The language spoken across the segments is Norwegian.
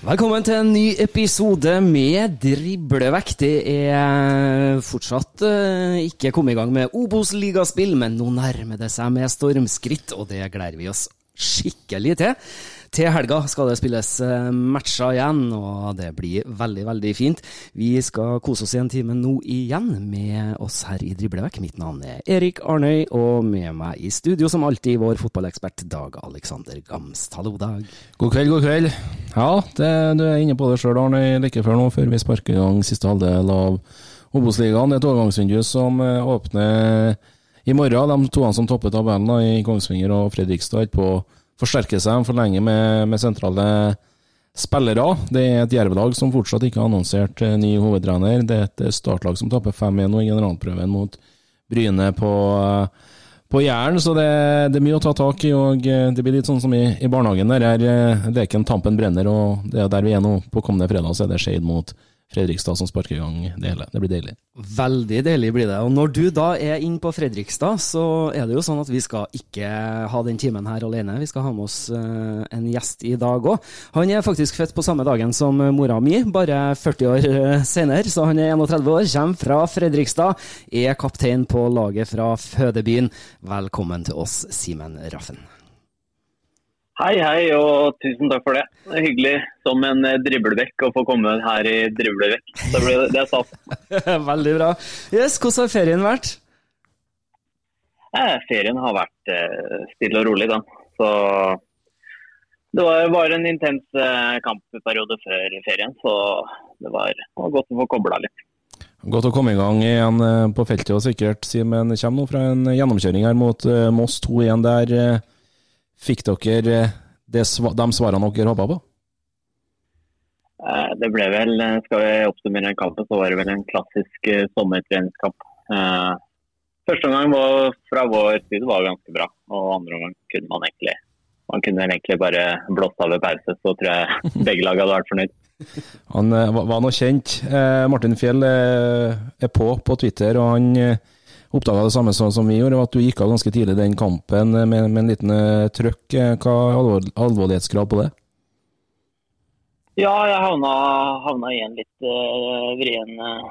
Velkommen til en ny episode med Driblevekk. Det er fortsatt eh, ikke kommet i gang med Obos-ligaspill, men nå nærmer det seg med stormskritt, og det gleder vi oss skikkelig til. Til helga skal det spilles eh, matcher igjen, og det blir veldig, veldig fint. Vi skal kose oss i en time nå igjen med oss her i Driblevekk. Mitt navn er Erik Arnøy, og med meg i studio som alltid vår fotballekspert Dag Alexander Gamst. Hallo, Dag. God kveld, god kveld. Ja, det, du er inne på det sjøl, Arnøy, Like før nå, før vi sparker i gang siste halvdel av Obos-ligaen. Et overgangsvindu som eh, åpner i morgen. De toene som topper tabellen i Kongsvinger og Fredrikstad, på å forsterke seg for lenge med, med sentrale spillere. Det er et Jerv-lag som fortsatt ikke har annonsert eh, ny hovedtrener. Det er et eh, startlag som taper 5-1 nå i generalprøven mot Bryne på eh, på Jæren, så det, det er mye å ta tak i. og Det blir litt sånn som i, i barnehagen. der er Leken Tampen brenner, og det er der vi er nå. På kommende fredag så er det Skeid mot Fredrikstad som sparker i gang det hele. Det blir deilig. Veldig deilig blir det. Og når du da er inn på Fredrikstad, så er det jo sånn at vi skal ikke ha den timen her alene. Vi skal ha med oss eh, en gjest i dag òg. Han er faktisk født på samme dagen som mora mi, bare 40 år eh, senere, så han er 31 år, kommer fra Fredrikstad, er kaptein på laget fra fødebyen. Velkommen til oss, Simen Raffen. Hei, hei, og tusen takk for det. Det er hyggelig som en eh, driblevekk å få komme her i driblevekk. Det, ble, det er sa. Veldig bra. Yes, hvordan har ferien vært? Eh, ferien har vært eh, stille og rolig, da. Så det var, bare en intens eh, kampperiode før ferien, så det var, det var godt å få kobla litt. Godt å komme i gang igjen eh, på feltet og sikkert, Simen. Kommer nå fra en gjennomkjøring her mot eh, Moss 2-1 der. Fikk dere eh, de svarene dere håpa på? Eh, det ble vel, eh, skal vi oppsummere kampen, så var det vel en klassisk sommertreningskamp. Første omgang var, fra vår side var ganske bra, og andre omgang kunne man egentlig man kunne egentlig bare blåst av ved pause, så tror jeg begge lag hadde vært fornøyd. Han var, nå kjent. Martin Fjell er på på Twitter, og han oppdaga det samme som, vi gjorde, at du gikk av ganske tidlig den kampen med, med en liten eh, trøkk. Eh, Hva er alvor, alvorlighetsgrad på det? Ja, jeg havna, havna i en litt uh, vrien uh,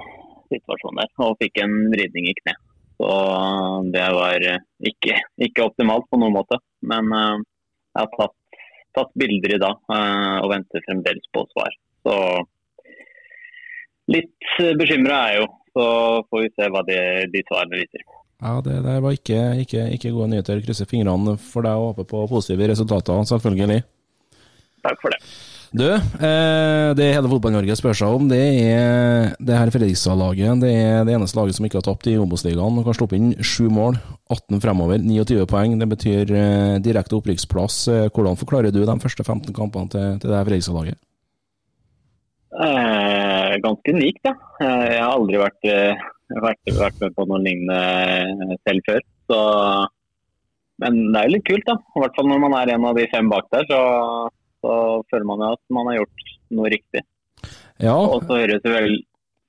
situasjon der, og fikk en vridning i kne. Så det var ikke, ikke optimalt på noen måte. Men uh, jeg har tatt, tatt bilder i dag uh, og venter fremdeles på svar. Så litt bekymra er jeg jo. Så får vi se hva de, de svarene viser. Ja, det der var ikke, ikke, ikke gode nyheter. Krysser fingrene for deg og håper på positive resultater, selvfølgelig. Takk for det. Du, eh, det hele Fotball-Norge spør seg om, det er det her Fredrikstad-laget. Det er det eneste laget som ikke har tapt i Obos-ligaen. Kan sluppe inn sju mål, 18 fremover, 29 poeng. Det betyr eh, direkte opprykksplass. Eh, hvordan forklarer du de første 15 kampene til, til det Fredrikstad-laget? Eh, ganske unikt, ja. Eh, jeg har aldri vært, eh, vært, vært, med på noe lignende selv før. Så, men det er jo litt kult, da. I hvert fall når man er en av de fem bak der, så, så føler man jo at man har gjort noe riktig. Ja. Og så høres det vel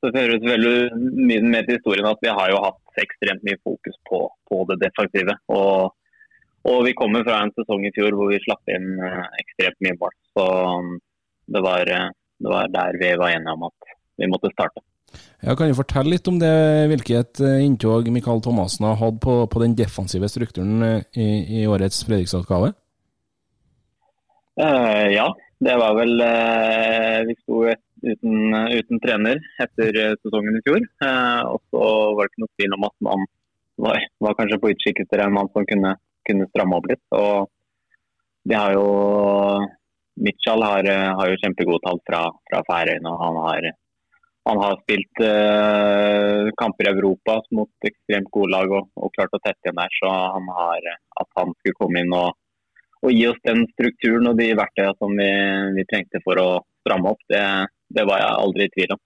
så høres veldig mye med til historien at vi har jo hatt ekstremt mye fokus på, på det defensive. Og, og, vi kommer fra en sesong i fjor hvor vi slapp inn ekstremt mye mål. Så det var det var der vi var enige om at vi måtte starte. Ja, kan du fortelle litt om det, hvilket eh, inntog Mikael Thomassen har hatt på, på, den defensive strukturen eh, i, i årets Fredrikstad-utgave? Uh, ja, det var vel uh, Vi sto uten, uten, trener etter sesongen i fjor. Uh, og så var det ikke noe tvil om at man var, var kanskje på utkikk etter en mann som kunne, kunne stramme opp litt. Og de har jo Mitchell har, eh, har, jo kjempegode tall fra, fra Færøyene. Han har, han har spilt uh, kamper i Europa mot ekstremt gode lag og, og, klart å tette igjen der. Så han har, at han skulle komme inn og, og gi oss den strukturen og de verktøyene som vi, vi, trengte for å stramme opp, det, det var jeg aldri i tvil om.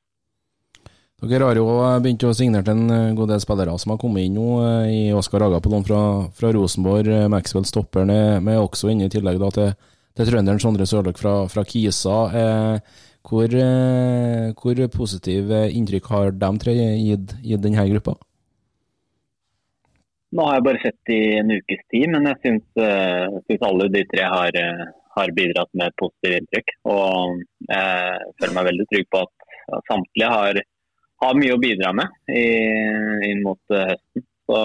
Dere har jo begynt å signere en god del spillere som har kommet inn nå. Eh, i Oskar Agapolon fra, fra Rosenborg, Maxwell Stopperen er også inne i tillegg da, til til trønderen Sondre Sørløk fra, fra Kisa. Eh, hvor, eh, hvor positiv inntrykk har de tre gitt, gitt denne gruppa? Nå har jeg bare sett i en ukes tid, men jeg syns, syns alle de tre har, uh, har, bidratt med et positivt inntrykk. Og jeg føler meg veldig trygg på at, samtlige har, har, mye å bidra med i, inn mot høsten. Så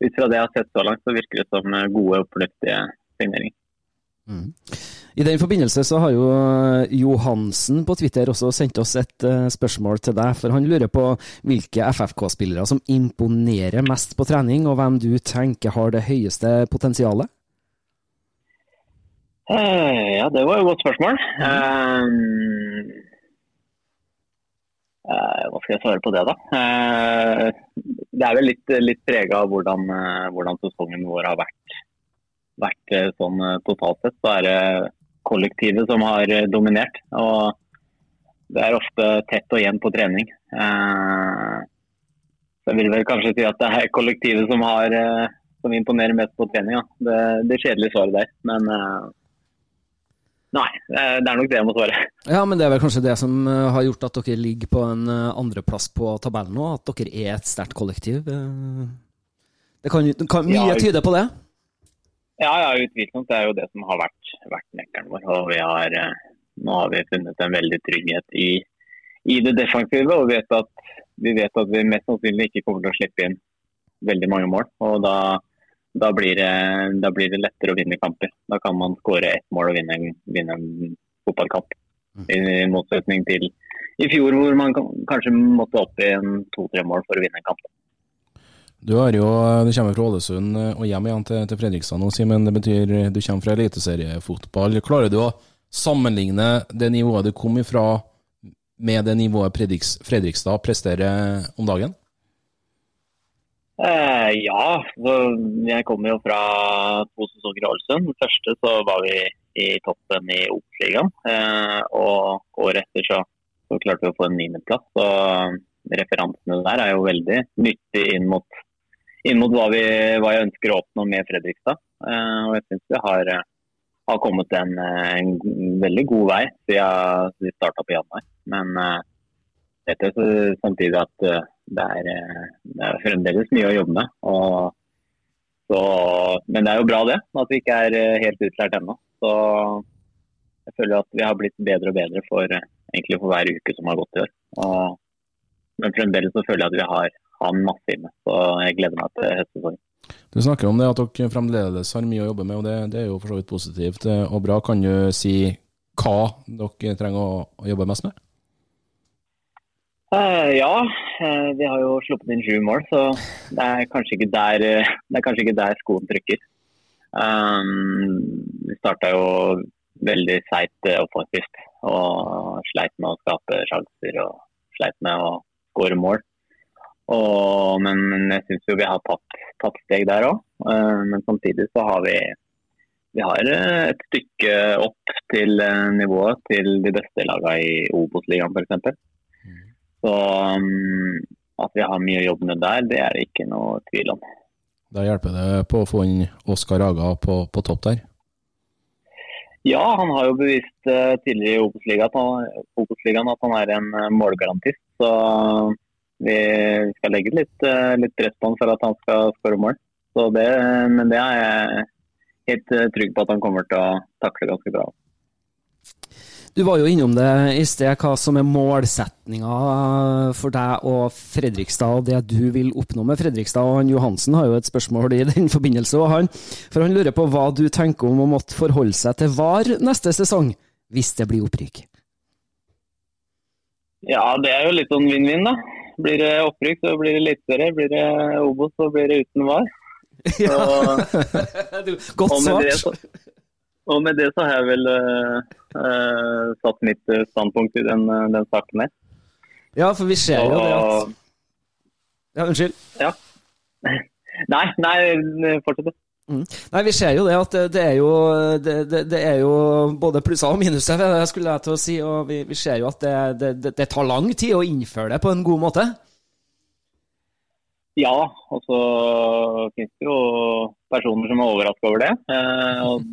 ut fra det jeg har sett så langt, så virker det som gode og fornuftige signeringer. Mm. I den forbindelse så har jo eh, Johansen på Twitter også sendt oss et uh, spørsmål til deg. For han lurer på hvilke FFK-spillere som imponerer mest på trening, og hvem du tenker har det høyeste potensialet? Uh, ja, det var jo et godt spørsmål. Mm. Uh, hva skal jeg svare på det, da? det er vel litt, litt prega av hvordan, hvordan sesongen vår har vært vært eh, sånn eh, totalt sett, så er det kollektivet som har eh, dominert. Og det er ofte tett og jevnt på trening. Så jeg vil vel kanskje si at det er kollektivet som, har, som imponerer mest på trening. Det, det kjedelige svaret der. Men nei, det er nok det jeg må svare. Ja, men det er vel kanskje det som har gjort at dere ligger på en andreplass på tabellen nå? At dere er et sterkt kollektiv? Det kan, kan mye ja, tyde på det? Ja, ja, utvilsomt. Det er jo det som har vært, vært nøkkelen vår. Og vi har, eh, nå har vi funnet en veldig trygghet i, i det defensive. Og vet at, vi vet at vi mest sannsynlig ikke kommer til å slippe inn veldig mange mål. Og da, da, blir, det, da blir, det, lettere å vinne kamper. Da kan man skåre ett mål og vinne, vinne en fotballkamp. Mm. I, I motsetning til i fjor hvor man kanskje måtte opp i to-tre mål for å vinne en kamp. Du, har jo, du kommer fra Ålesund eh, og hjem igjen til, til Fredrikstad nå, Simen. Det betyr du kommer fra eliteseriefotball. Klarer du å sammenligne det nivået du kom ifra med det nivået Fredriks, Fredrikstad presterer om dagen? Eh, ja, jeg kommer jo fra to sesonger i Ålesund. Den første så var vi i toppen i Obos-ligaen. Eh, og året etter så, så, klarte vi å få en niendeplass. Så referansene der er jo veldig nyttig inn mot inn mot hva, vi, hva, jeg ønsker å oppnå med Fredrikstad. Uh, og jeg syns vi har, uh, har kommet en, uh, en, veldig god vei siden vi starta på januar. Men vet jeg samtidig at det er, det, er, fremdeles mye å jobbe med. Så, men det er jo bra det, at vi ikke er helt utlært ennå. Så jeg føler at vi har blitt bedre og bedre for, for hver uke som har gått i år. Og, men fremdeles så føler jeg at vi har han masse inne. Så jeg gleder meg til høstsesongen. Du snakker om det at dere fremdeles har mye å jobbe med, og det, det er jo for så vidt positivt og bra. Kan du si hva dere trenger å, å jobbe mest med? Uh, ja, eh, vi har jo sluppet inn sju mål, så det er kanskje ikke der, eh, det er kanskje ikke der skoen trykker. Um, vi starta jo veldig seigt eh, offensivt og sleit med å skape sjanser og sleit med å skåre mål. Og, men jeg syns jo vi har tatt, tatt steg der òg. men samtidig så har vi vi har eh, et stykke opp til eh, nivået til de beste lagene i Obos-ligaen f.eks. Så um, at vi har mye jobb med der, det er det ikke noe tvil om. Da hjelper det på å få inn Oskar Aga på, på topp der? Ja, han har jo bevist tidligere i Obos-ligaen at han er en målgarantist. Så vi skal legge litt, uh, litt press på han for at han skal skåre mål. Så det, men det er jeg helt trygg på at han kommer til å takle ganske bra. Du var jo innom det i sted, hva som er målsetninga for deg og Fredrikstad, og det du vil oppnå med Fredrikstad. og han Johansen har jo et spørsmål i den forbindelse, og han, for han lurer på hva du tenker om å måtte forholde seg til VAR neste sesong, hvis det blir opprykk? Ja, det er jo litt sånn vinn-vinn, da. Blir det opprykk, så blir det eliteserie. Blir det Obos, så blir det uten VAR. Så, Godt svart. Og med det så har jeg vel uh, satt mitt standpunkt i den, den saken her. Ja, for vi ser jo det at Ja, unnskyld. Ja. Nei, nei, fortsett. Mm. Nei, Vi ser jo det at det, er jo, det, det, det er jo både plusser og minuser, skulle jeg til å si. Og vi, vi ser jo at det, tar lang tid å innføre det på en god måte. Ja, og så finnes det jo personer som er overrasket over det. Eh, og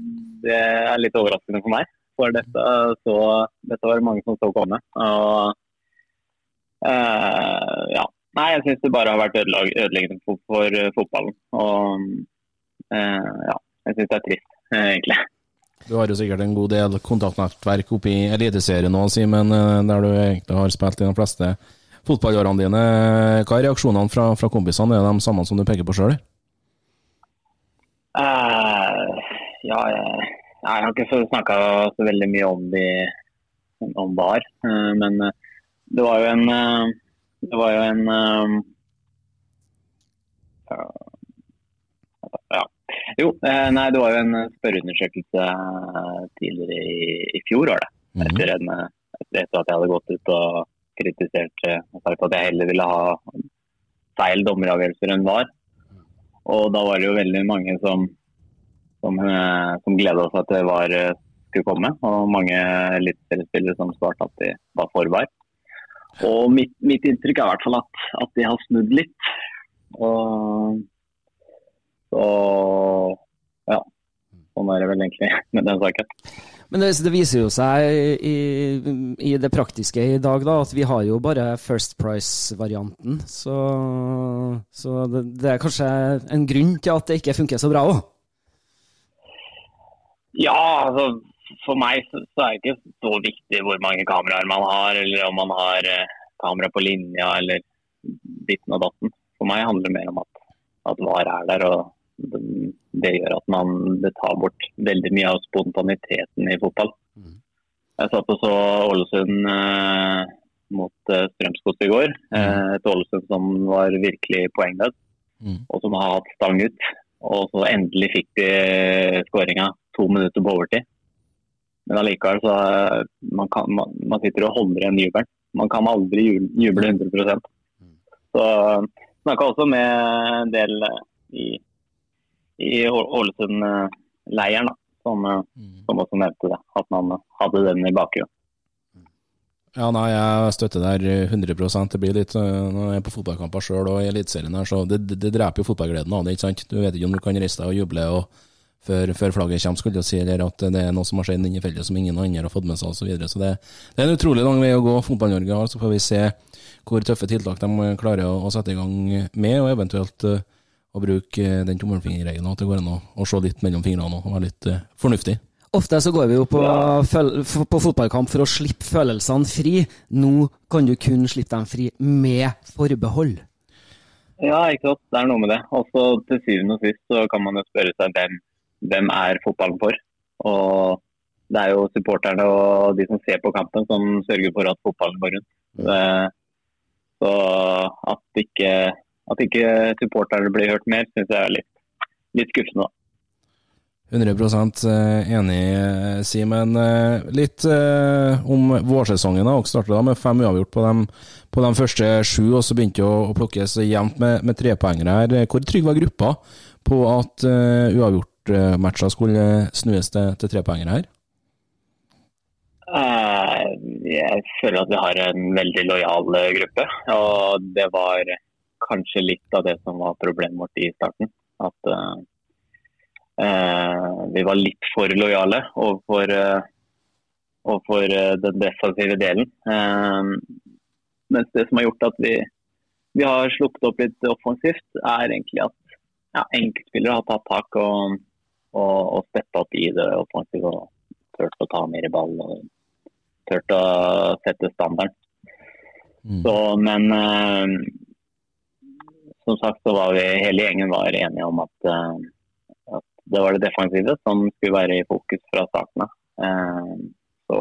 det er litt overraskende for meg. For dette, så, dette var det mange som så komme. Og, uh, ja. Nei, jeg syns det bare har vært ødeleggende for, for fotballen. Og eh, ja, jeg syns det er trist, egentlig. Du har jo sikkert en god del kontaktnettverk oppe i Eliteserien òg, Simen, eh, der du egentlig har spilt i de fleste fotballårene dine. Hva er reaksjonene fra, fra kompisene? Er de samme som du peker på sjøl? Uh, ja, jeg, jeg, har ikke snakka så veldig mye om, de, om VAR. Uh, men uh, det var jo en Det var jo en Ja. Jo, nei, det var jo en spørreundersøkelse tidligere i, i fjor, var det. Mhm. Etter, en, etter at jeg hadde gått ut og kritisert eh, og sagt at jeg heller ville ha feil dommeravgjørelser enn var. Og da var det jo veldig mange som, som, eh, som gleda seg til VAR eh, skulle komme. Og mange eliteseriespillere som svarte at de var for VAR. Og mitt, mitt, inntrykk er i hvert fall at, at de har snudd litt. Og så ja. Sånn er det vel egentlig med den saken. Men det, det, viser jo seg i, i, det praktiske i dag da, at vi har jo bare First Price-varianten. Så, så det, det, er kanskje en grunn til at det ikke funker så bra òg? Ja, altså for meg så, så, er det ikke så viktig hvor mange kameraer man har, eller om man har eh, kamera på linja eller ditten og datten. For meg handler det mer om at, at VAR er der. og det gjør at man det tar bort veldig mye av spontaniteten i fotball. Mm. Jeg satt og så Ålesund eh, mot eh, Strømsgodt i går. Mm. Eh, et Ålesund som var virkelig poengdød, mm. og som har hatt stang ut. Og så endelig fikk de skåringa to minutter på overtid. Men allikevel så man, kan, man, man sitter og holder igjen jubelen. Man kan aldri juble 100 mm. Så snakka også med en del eh, i i Ålesund-leiren, som, eh, mm. som, også nevnte det. At man hadde den i bakgrunnen. Ja, nei, jeg støtter der 100% Det blir litt eh, Når jeg er på fotballkamper sjøl og i Eliteserien her, så det, det, det, dreper jo fotballgleden av det, ikke sant. Du vet ikke om du kan reise deg og juble og før, før, flagget kommer, skulle jeg si, eller at det er noe som har skjedd inni feltet som ingen andre har fått med seg osv. Så, videre. så det, det, er en utrolig lang vei å gå Fotball-Norge har, så får vi se hvor tøffe tiltak de klarer å, å sette i gang med, og eventuelt uh, å bruke eh, den tommelfingerregelen, at det går an å, se litt mellom fingrene og være litt uh, fornuftig. Ofte så går vi jo på, på, fotballkamp for å slippe følelsene fri. Nå kan du kun slippe dem fri med forbehold. Ja, ikke sant. Det er noe med det. Og så til syvende og sist så kan man jo spørre seg hvem, hvem er fotballen for. Og det er jo supporterne og de som ser på kampen som sørger for at fotballen går rundt. Det, Så at ikke, at ikke supporterne blir hørt mer, syns jeg er litt, litt skuffende. da. 100 enig, eh, Simen. Eh, Litt eh, om vårsesongen. Dere startet med fem uavgjort på de, på de første sju, og så begynte å, å plukkes jevnt med, med trepoengere her. Hvor trygg var gruppa på at uh, uavgjortmatcher skulle snues til, til trepoengere her? Eh, Jeg føler at vi har en veldig lojal eh, gruppe. Og det var kanskje litt av det som var problemet vårt i starten. At uh, uh, vi var litt for lojale overfor, uh, overfor den defensive delen. Mens det som har gjort at vi, vi har slukket opp litt offensivt, er egentlig at ja, enkeltspillere har tatt tak og, og, og steppa opp i det offensive og turt å ta mer ball. og turt å sette standarden. Så, men som sagt så var vi hele gjengen var enige om at, eh, at det var det defensive som skulle være i fokus fra starten av. Eh, så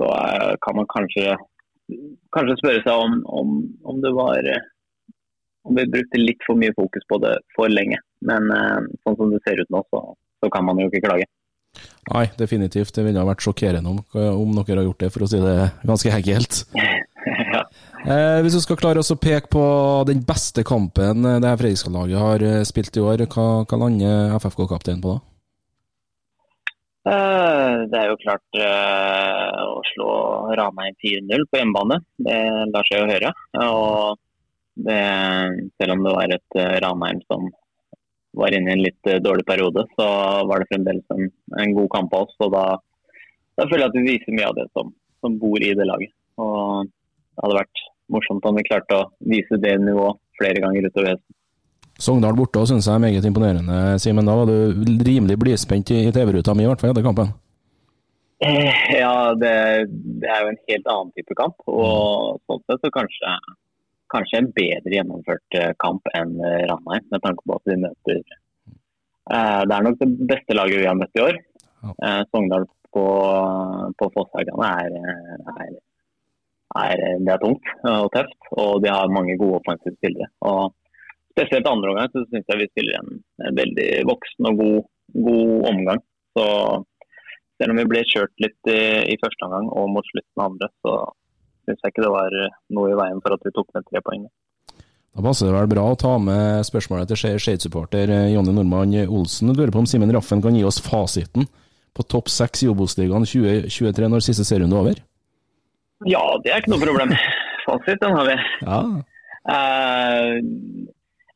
så eh, kan man kanskje, kanskje spørre seg om, om, om det var om vi brukte litt for mye fokus på det for lenge. Men sånn som det ser ut nå, så, så kan man jo ikke klage. Nei, definitivt. Det ville ha vært sjokkerende om, om dere har gjort det, for å si det ganske enkelt. Eh, hvis du skal klare å peke på den beste kampen eh, det her Fredrikstad-laget har eh, spilt i år, hva, hva lander FFK-kapteinen på da? Eh, Det er jo klart å slå Ranheim 4-0 på hjemmebane. Det lar seg jo høre. Og det, selv om det var et Ranheim som var inne i en litt dårlig periode, så var det fremdeles en, en god kamp av oss. Og da, da føler jeg at vi viser mye av det som, som bor i det laget. Og det hadde vært morsomt om vi klarte å vise det nivået flere ganger utover høsten. Sogndal borte syns jeg er meget imponerende, Simen. Da var du rimelig blidspent i, i TV-ruta mi, i hvert fall etter kampen. Eh, Ja, det, det er jo en helt annen type kamp. Og sånn sett så kanskje, kanskje en bedre gjennomført eh, kamp enn eh, Ranheim, med tanke på at vi møter Det er nok det beste laget vi har møtt i år. Ja. Sogndal på, på Fosshaugane er, er, er Det er tungt og tøft, og de har mange gode offensive spillere. Og spesielt andre omgang så syns jeg vi spiller en, veldig voksen og god, god omgang. Så selv om vi ble kjørt litt i, i første omgang og mot slutten av andre, så syns jeg ikke det var noe i veien for at vi tok med tre poeng. Da passer det vel bra å ta med spørsmålet til Skeid-supporter eh, Jonny Normann Olsen. Du lurer på om Simen Raffen kan gi oss fasiten på topp seks i Obos-ligaen 2023 når siste serierunde er over? Ja, det er ikke noe problem. Fasit, den har vi. Ja. Uh,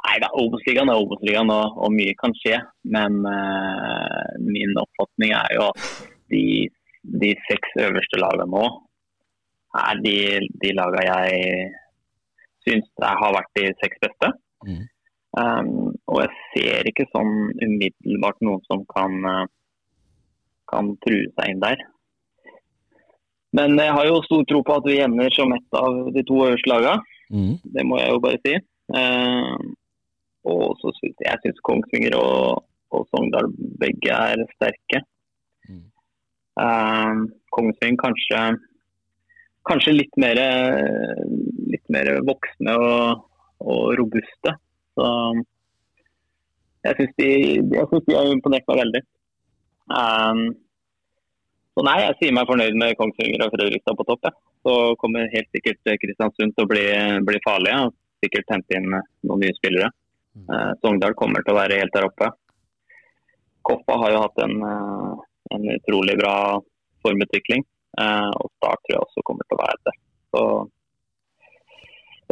nei da, Obos-ligaen er Obos-ligaen, og, og mye kan skje. Men uh, min oppfatning er jo at de, de seks øverste lagene nå er de, de lagene jeg syns har vært de seks beste. Mm. Um, og jeg ser ikke sånn umiddelbart noen som kan, eh, kan true seg inn der. Men jeg har jo stor tro på at vi ender som ett av de to øverste lagene. Mm. Det må jeg jo bare si. Eh, og så syns jeg synes Kongsvinger og, og Sogndal begge er sterke. Mm. Eh, Kongsvinger kanskje, kanskje litt mer, litt mer voksne og, og robuste. Så jeg syns de, de har imponert meg veldig. Eh, så nei, jeg sier meg fornøyd med Kongsvinger og Fredrikstad på topp. Ja. Så kommer helt sikkert Kristiansund til å bli, bli farlige og sikkert hente inn noen nye spillere. Eh, Sogndal kommer til å være helt der oppe. Koppa har jo hatt en, eh, en utrolig bra formutvikling. Eh, og Start tror jeg også kommer til å være der. Så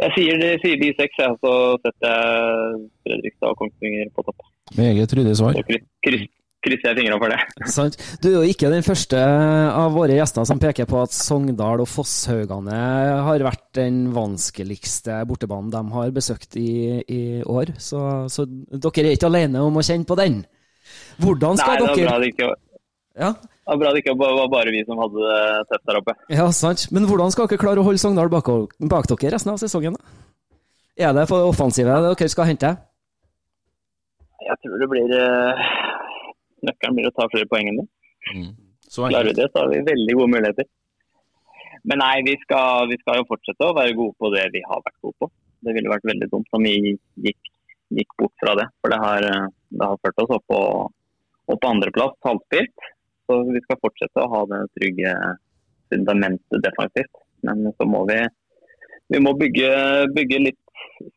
jeg sier de, sier de seks, ja, så setter jeg Fredrikstad og Kongsvinger på topp. Meget ryddig svar. Kryss, krysser jeg fingrene for det. Sant. Du er jo ikke den første av våre gjester som peker på at Sogndal og Fosshaugane har vært den vanskeligste bortebanen de har besøkt i, i år. Så, så dere er ikke alene om å kjenne på den. Hvordan Nei, skal bra dere det ikke ja, det var bra det ikke var bare vi som hadde det tett der oppe. ja, sant. Men hvordan skal dere klare å holde Sogndal bak, bak dere resten av sesongen? da? Er det for offensive dere skal hente? Jeg tror det blir eh, Nøkkelen blir å ta flere poeng enn det. Så Klarer vi det, så har vi veldig gode muligheter. men nei, vi skal, vi skal, jo fortsette å være gode på det vi har vært gode på. Det ville vært veldig dumt om vi gikk, gikk bort fra det. For det har, det har ført oss opp på, opp på andreplass, halvspilt. Så vi skal fortsette å ha det trygge fundamentet defensivt. Men så må vi, vi må bygge, bygge litt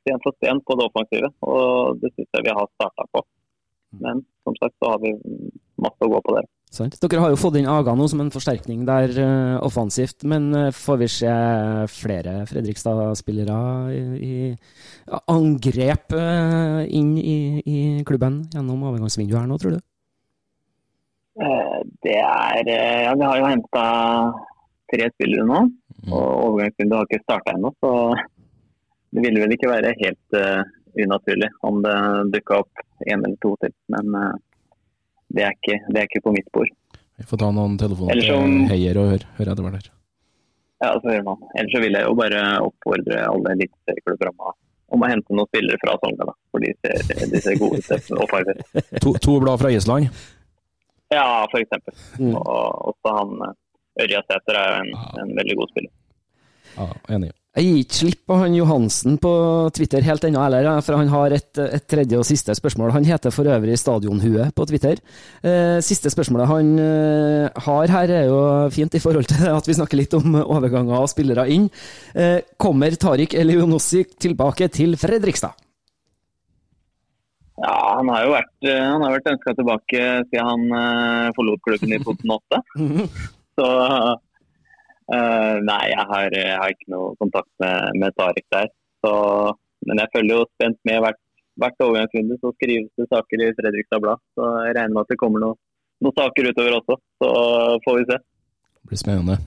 sten for sten på det offensive. Og det syns jeg vi har starta på. Men som sagt så har vi masse å gå på der. Sant. Dere har jo fått inn Aga nå som en forsterkning der uh, offensivt, men uh, får vi se flere Fredrikstad-spillere i, i angrep uh, inn i, i, klubben gjennom overgangsvinduet her nå, tror du? det er Ja, vi har jo henta tre spillere nå, mm. og overgangsvinduet har ikke starta ennå, så det ville vel ikke være helt unaturlig om det dukka opp én eller to til. Men det er ikke, det er ikke på mitt bord. Vi får ta noen telefoner til Heier og høre hør etter hvert. Ja, så hører man. Ellers så vil jeg jo bare oppfordre alle eliteserieklubber om, om å hente noen spillere fra Sogndal. For de ser, de ser gode ut og farger. to, to blad fra Island? Ja, eksempel. Mm. Og også han Ørjasæter er jo en, en, veldig god spiller. Ja, enig. Jeg gir ikke slipp på han Johansen på Twitter helt ennå heller, for han har et, et, tredje og siste spørsmål. Han heter for øvrig Stadionhue på Twitter. Eh, siste spørsmålet han eh, har her, er jo fint i forhold til at vi snakker litt om overganger og spillere inn. Eh, kommer Tariq Elionossi tilbake til Fredrikstad? Ja, han har jo vært, eh, han har vært ønska tilbake siden han uh, forlot klubben i 2008. Så Uh, nei, jeg har, jeg har, ikke noe kontakt med, med Tariq der. Så, men jeg følger jo spent med hvert, hvert overgangsrunde. Så skrives det saker i Fredrikstad Blad. Så jeg regner med at det kommer noen noe saker utover også. Så får vi se. Det blir spennende.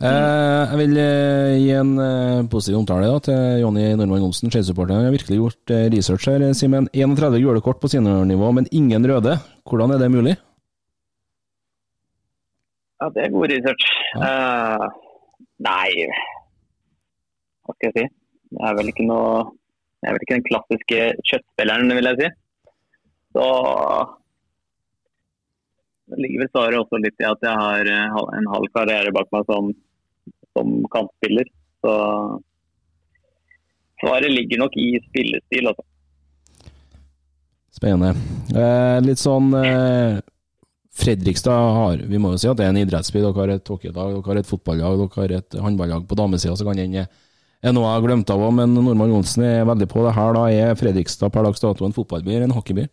Eh, jeg vil eh, gi en eh, positiv omtale da, til Jonny Normann Olsen, Chase-supporteren. Har virkelig gjort eh, research her, Simen. 31 gule kort på seniornivå, men ingen røde. Hvordan er det mulig? Ja, det er god research. Uh, nei, hva skal jeg si. Det er vel ikke noe Jeg er vel ikke den klassiske kjøttspilleren, vil jeg si. Så det ligger vel svaret også litt i at jeg har eh, en halv karriere bak meg som, som kantspiller. Så svaret ligger nok i spillestil, altså. Spennende. Eh, litt sånn eh, Fredrikstad har Vi må jo si at det er en idrettsby. Dere har et hockeylag, dere har et fotballag, dere har et håndballag på damesida. Så kan hende er noe jeg har glemt av òg, men Normann Johnsen er veldig på det her. Da er Fredrikstad per dags dato en fotballby eller en hockeyby?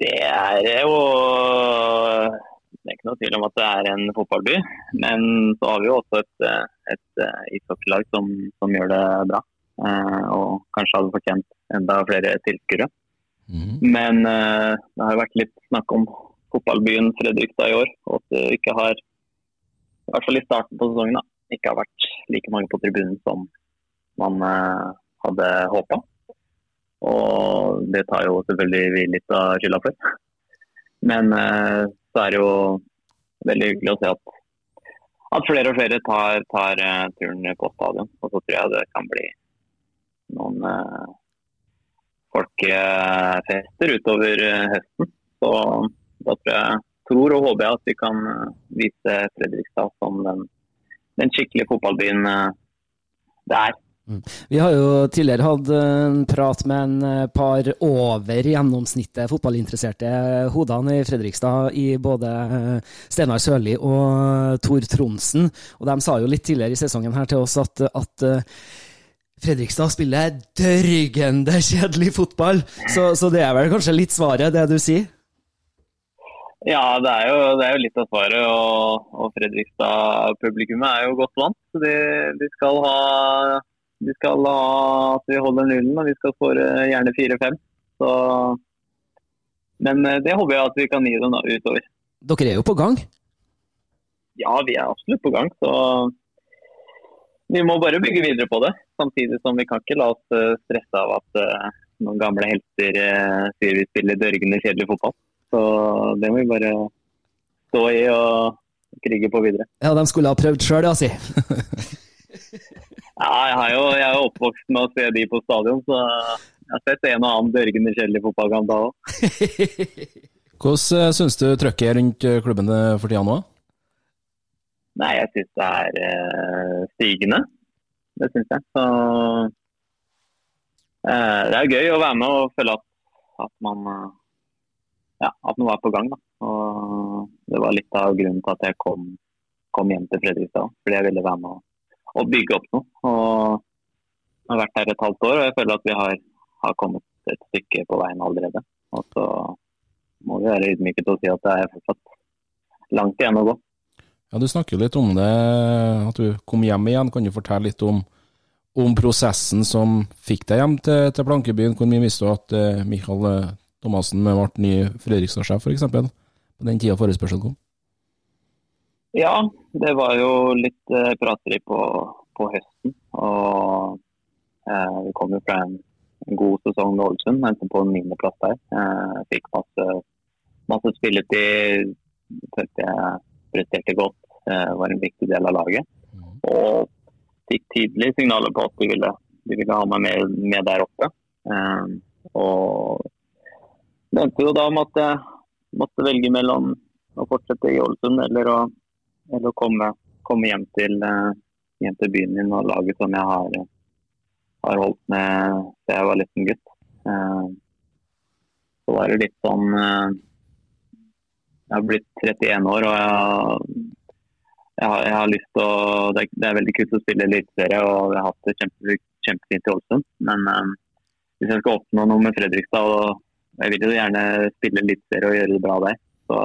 Det er jo Det er ikke noe tvil om at det er en fotballby. Men så har vi jo også et, et ishockeylag som, som gjør det bra. Eh, og kanskje hadde fortjent enda flere tilskuere. Mm. Men uh, det har vært litt snakk om fotballbyen Fredrikstad i år. Og at det ikke har, i hvert fall i starten på sesongen, da, ikke har vært like mange på tribunen som man uh, hadde håpa. Og det tar jo selvfølgelig vi litt av skylda for. Men uh, så er det jo veldig hyggelig å se at, at flere og flere tar, tar turen på stadion. Og så tror jeg det kan bli noen folkefester utover eh, høsten. Så da tror jeg tror og håper jeg at vi kan eh, vise Fredrikstad som den, den skikkelige fotballbyen eh, det er. Mm. Vi har jo tidligere hatt en prat med en par over gjennomsnittet fotballinteresserte hodene i Fredrikstad, i både Steinar Sørli og Tor Tronsen. Og de sa jo litt tidligere i sesongen her til oss at, at Fredrikstad spiller dørgende kjedelig fotball, så, så, det er vel kanskje litt svaret, det du sier? Ja, det er jo, det er jo litt av svaret. Og, og Fredrikstad-publikummet er jo godt vant. Så de, de, skal ha de skal ha at vi holder nullen, og vi skal skåre gjerne 4-5. Men eh, det håper jeg at vi kan gi dem da, utover. Dere er jo på gang? Ja, vi er absolutt på gang. Så vi må bare bygge videre på det. Samtidig som vi kan ikke la oss eh, stresse av at uh, noen gamle helter uh, sier vi spiller dørgende kjedelig fotball. Så det må vi bare stå i og krige på videre. Ja, de skulle ha prøvd sjøl, ja, si. ja, jeg, jo, jeg er jo oppvokst med å se de på stadion, så jeg har sett en og annen dørgende kjedelig fotballkamp da òg. Hvordan syns du trøkket rundt klubben for tida nå? Nei, jeg syns det er eh, stigende. Det syns jeg. Så eh, det er gøy å være med og føle at, at man eh, ja, at noe er på gang. Da. Og det var litt av grunnen til at jeg kom, kom hjem til Fredrikstad. Fordi jeg ville være med å, å bygge opp noe. Og jeg har vært her et halvt år, og jeg føler at vi har, har kommet et stykke på veien allerede. Og så må vi være ydmyke til å si at det er fortsatt langt igjen å gå. Ja, Du snakker litt om det, at du kom hjem igjen. Kan du fortelle litt om, om prosessen som fikk deg hjem til, til Plankebyen? Hvor mye visste du at uh, Michael eh, Thomassen ble ny Fredrikstad-sjef, f.eks.? På den tida forespørselen kom? Ja, det var jo litt uh, prateri på, på høsten. Og uh, vi kom jo fra en, en god sesong med Ålesund, endte på en niendeplass der. Uh, fikk masse, masse spilletid. Følte jeg presterte godt. Eh, var en viktig del av laget. Og fikk tydelige signaler på at de ville, de ville ha meg med, med der oppe. Eh, og det endte jo da om at jeg måtte velge mellom å fortsette i Ålesund eller å, eller å komme, komme hjem, til, eh, hjem til byen min og laget som jeg har, har holdt med da jeg var liten gutt. Eh, så var det litt sånn eh, Jeg har blitt 31 år og jeg, har, jeg har lyst til å det er, det er veldig kult å spille eliteserie og jeg har hatt det kjempe, kjempefint i Ålesund. Men eh, hvis jeg skal oppnå noe med Fredrikstad og jeg vil jo gjerne spille eliteserie og gjøre det bra der. Så,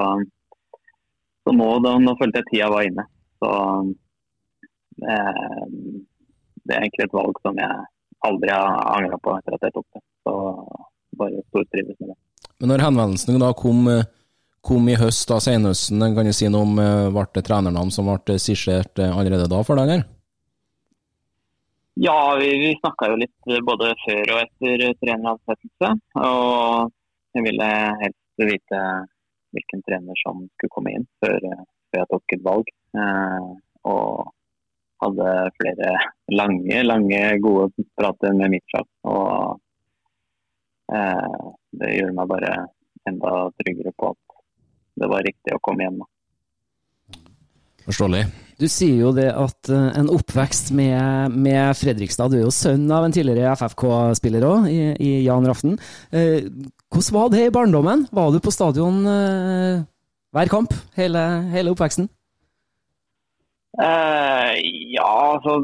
så nå, da, nå følte jeg tida var inne. Så eh, det er egentlig et valg som jeg aldri har angra på etter at jeg tok det. Så bare stortrives med det. Men når henvendelsen da kom, eh, kom i høst, da senhøsten, kan du si noe om eh, ble det trenernavn som ble skissert eh, allerede da for deg, eller? Ja, vi, vi snakka jo litt både før og etter treneransettelse. Og jeg ville helst vite hvilken trener som skulle komme inn før, før jeg tok et valg. Eh, og hadde flere lange, lange, gode prater med Mitchell. Og eh, det gjorde meg bare enda tryggere på at det var riktig å komme hjem. Forståelig. Du sier jo det at uh, en oppvekst med, med, Fredrikstad Du er jo sønn av en tidligere FFK-spiller òg, i, i, Jan Raften. Eh, hvordan var det i barndommen? Var du på stadion eh, hver kamp hele, hele oppveksten? ja, altså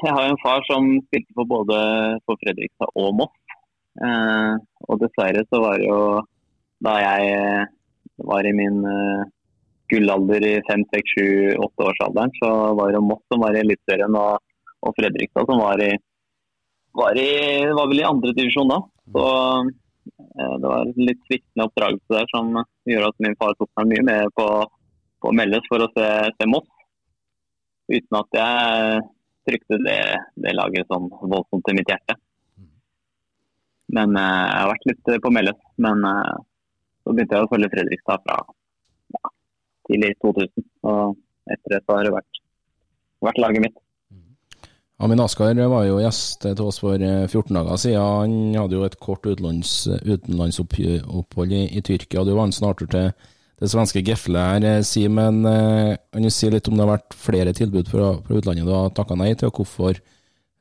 Jeg har jo en far som spilte for både på Fredrikstad og Moss. og dessverre så var det jo da jeg var i min gullalder i 5, 6, 7, 8-årsalderen, så var det Moss som var i Eliteserien og, og, Fredrikstad som var i, var i var vel i andre divisjon da. Så eh, det var litt sviktende oppdragelse der som gjør at min far tok meg mye med på, på Melles for å se, se, Moss. Uten at jeg trykte det, det laget sånn voldsomt til mitt hjerte. Men eh, jeg har vært litt på Melles. Men eh, så begynte jeg å følge Fredrikstad fra ja, tidlig 2000. Og etter det så har det vært, vært laget mitt. Amin Askar var jo gjest til oss for 14 eh, dager siden. Han hadde jo et kort utenlands, utenlandsopphold i, i, Tyrkia. Du var en snartur til det svenske Gefle her, eh, Simen. Eh, kan du si litt om det har vært flere tilbud fra, fra utlandet du har takka nei til, og hvorfor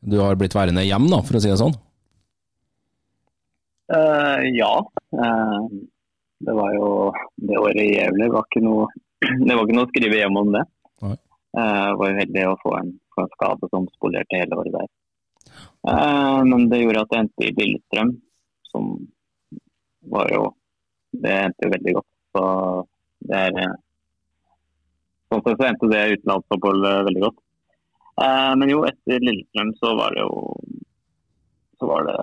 du har blitt værende hjem, da, for å si det sånn? Uh, ja. Uh, det var jo det året i Gävle var ikke noe det var ikke noe å skrive hjem om det. Jeg var var uheldig å få en, få en, skade som spolerte hele året der. Uh, men det gjorde at jeg endte i Lillestrøm, som var jo Det endte jo veldig godt. Så det er eh, Sånn sett så endte det utenlandsoppholdet veldig godt. Men jo, etter Lillestrøm så var det jo Så var det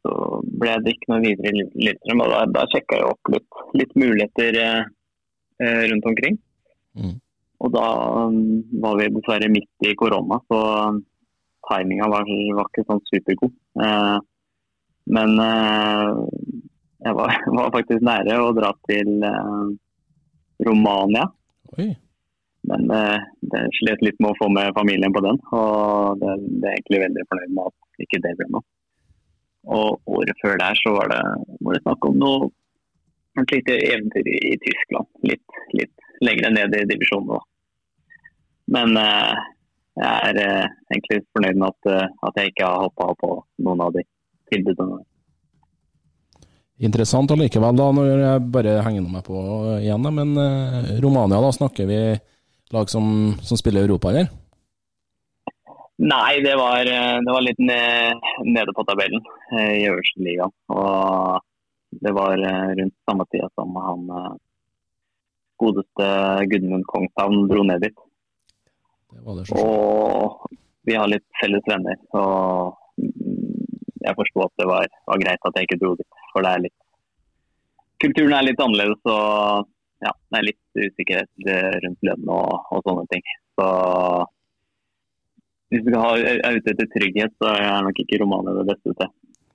så ble det ikke noe videre i Lillestrøm. og Da, da sjekka jeg opp litt, litt muligheter Eh, rundt omkring. Mm. Og da um, var vi dessverre midt i korona, så timinga var, var, ikke sånn supergod. Eh, men eh, jeg var, var, faktisk nære å dra til eh, Romania. Oi. Men eh, det slet litt med å få med familien på den, og det, det er egentlig veldig fornøyd med at ikke det ble noe. Og året før der så var det, var det snakk om noe et lite eventyr i, Tyskland. Litt, litt lenger ned i divisjonen. Men eh, jeg er eh, egentlig fornøyd med at, eh, at jeg ikke har hoppa på noen av de tilbudene. Interessant allikevel, da, når jeg bare henger meg på igjen. da, Men eh, Romania, da snakker vi lag som, som spiller Europa, eller? Nei, det var, eh, det var litt ned, nede på tabellen eh, i øverste liga. Og det var eh, rundt samme tida som han godeste Gudmund Kongshavn dro ned dit. Det var det. Og vi har litt felles venner. Og mm, jeg forsto at det var, var greit at jeg ikke dro dit. For det er litt Kulturen er litt annerledes og ja, det er litt usikkerhet rundt lønn og, og sånne ting. Så hvis du er ute etter trygghet, så er nok ikke Romania det beste til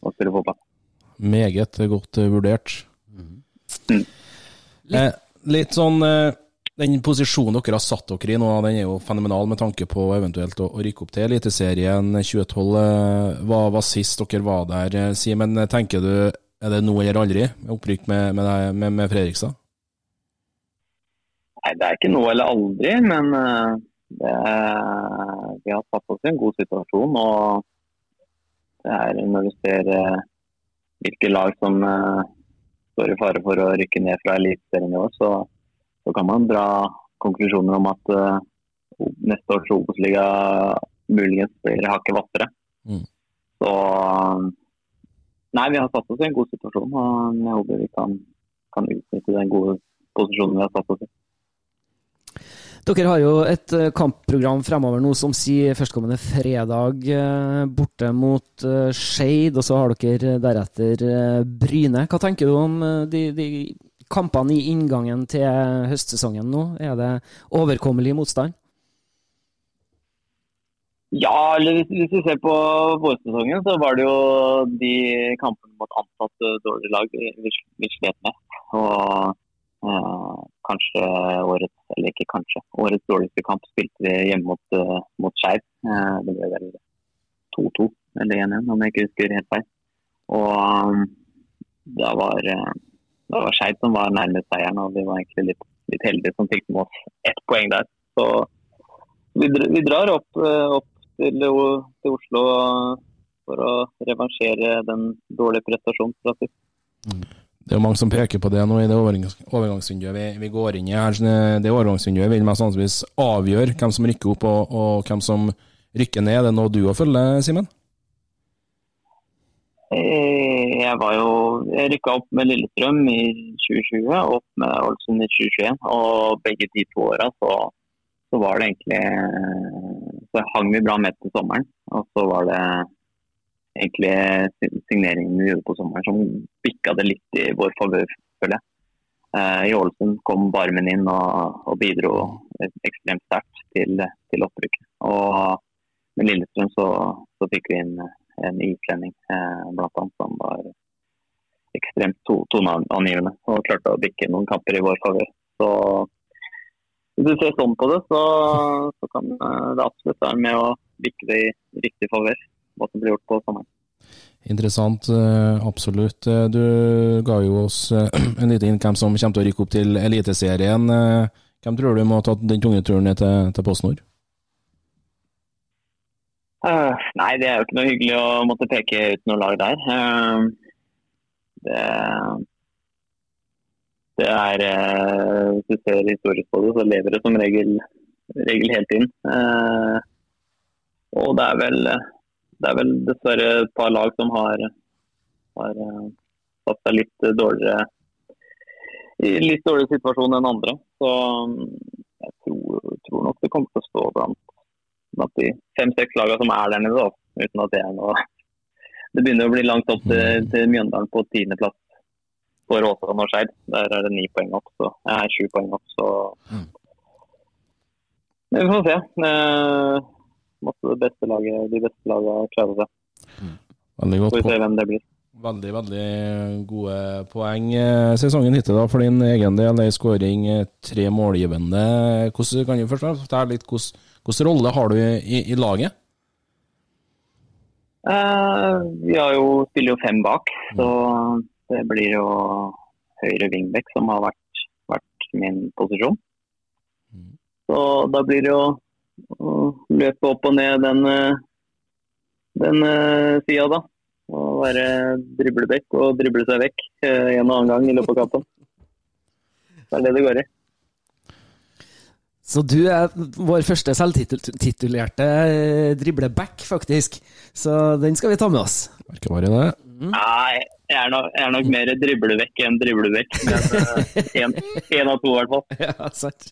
å spille fotball. Meget godt eh, vurdert. Mm. Eh, litt sånn eh, Den posisjonen dere har satt dere i nå, den er jo fenomenal med tanke på eventuelt å, rykke opp til Eliteserien 2012. Eh, hva var sist dere var der, Simen? Tenker du er det nå eller aldri opprykk med, med, med, med Fredrikstad? Nei, det er ikke nå eller aldri, men det vi har satt oss i en god situasjon. Og det er når du ser eh, hvilke lag som eh, står i fare for å rykke ned fra Eliteserien i år, så, så kan man dra konklusjoner om at eh, neste års Obos-liga muligens blir hakket hvattere. Mm. Så Nei, vi har satt oss i en god situasjon, og jeg håper vi kan, kan utnytte den gode posisjonen vi har satt oss i. Dere har jo et eh, kampprogram fremover nå som sier førstkommende fredag eh, borte mot eh, Skeid, og så har dere deretter Bryne. Hva tenker du om de, de kampene i inngangen til høstsesongen nå? Er det overkommelig motstand? Ja, eller hvis, du ser på vårsesongen, så var det jo de kampene mot ansatte dårlige lag vi, vi, slet med. Og kanskje årets, eller ikke kanskje, årets dårligste kamp spilte vi hjemme mot, uh, mot Skeiv. Eh, det ble vel 2-2 eller 1-1, om jeg ikke husker helt feil. Og um, da var, uh, var Skeiv som var nærmest seieren, og vi var egentlig litt, litt heldige som fikk med oss ett poeng der. Så vi, vi drar opp, eh, opp til, til Oslo for å revansjere den dårlige prestasjonen fra sist. Det er jo mange som peker på det nå i det overgangs overgangsvinduet vi, vi går inn i her. Det- Det overgangsvinduet vil mest sannsynligvis avgjøre hvem som rykker opp og, og hvem som rykker ned. Er det noe du har følger, Simen? Eh, Jeg var jo Jeg rykka opp med Lillestrøm i 2020 og opp med Ålesund i 2021. Og begge de to åra så, så var det egentlig Så hang vi bra med til sommeren. Og så var det egentlig si- signeringen vi gjorde på sommeren som bikka det litt i vår favør, føler jeg. Eh, I Ålesund kom Barmen inn og, og bidro ekstremt sterkt til, til opprykket. Og med Lillestrøm så, så fikk vi inn en islending eh, annet som var ekstremt to, toneangivende og klarte å bikke noen kamper i vår favør. Så hvis du ser sånn på det, så, så kan eh, det absolutt være med å bikke det i riktig favør, hva som blir gjort på sommeren. Interessant, eh, absolutt. Eh, Du ga jo oss eh, en liten hvem som kommer til å rykke opp til Eliteserien. Hvem tror du må ha tatt den tunge turen ned til, til PostNord? Uh, nei, det er jo ikke noe hyggelig å måtte peke ut noe lag der. Uh, det, det er uh, Hvis du ser historisk på det, så lever det som regel, regel helt inn. Og det er vel det er vel dessverre et par lag som har, har eh, satt seg litt dårligere i litt dårligere situasjon enn andre. Så mm, jeg tror, tror nok det kommer til å stå blant blant de fem-seks lagene som er der nede, da, uten at det er noe Det begynner å bli langt opp til, til Mjøndalen på tiendeplass for Åsane og Skeid. Der er det ni poeng opp, så jeg er sju poeng opp, så Vi får se. Måtte det beste laget, de beste lagene klare seg. Veldig godt. Får vi se hvem det blir. Veldig, veldig gode poeng. Eh, Sesongen hittil da, for din egen del, ei skåring, eh, tre målgivende. Hvordan, kan du først fortelle litt hvordan, hvordan rolle har du i, i laget? Eh, vi har jo, spiller jo fem bak, så det blir jo høyre wingback som har vært, vært min posisjon. Så da blir det jo og løpe opp og ned den, eh, den uh, sida, da. Og være driblebekk og drible seg vekk uh, en og annen gang i løpet av kampen. Det er det det går i. Så du er vår første selvtitulerte dribleback, faktisk. Så den skal vi ta med oss. Merkevare, det. Mm. Nei, jeg er, nok, jeg er nok mer driblevekk enn driblevekk. Men én av to, i hvert fall. Ja, sant.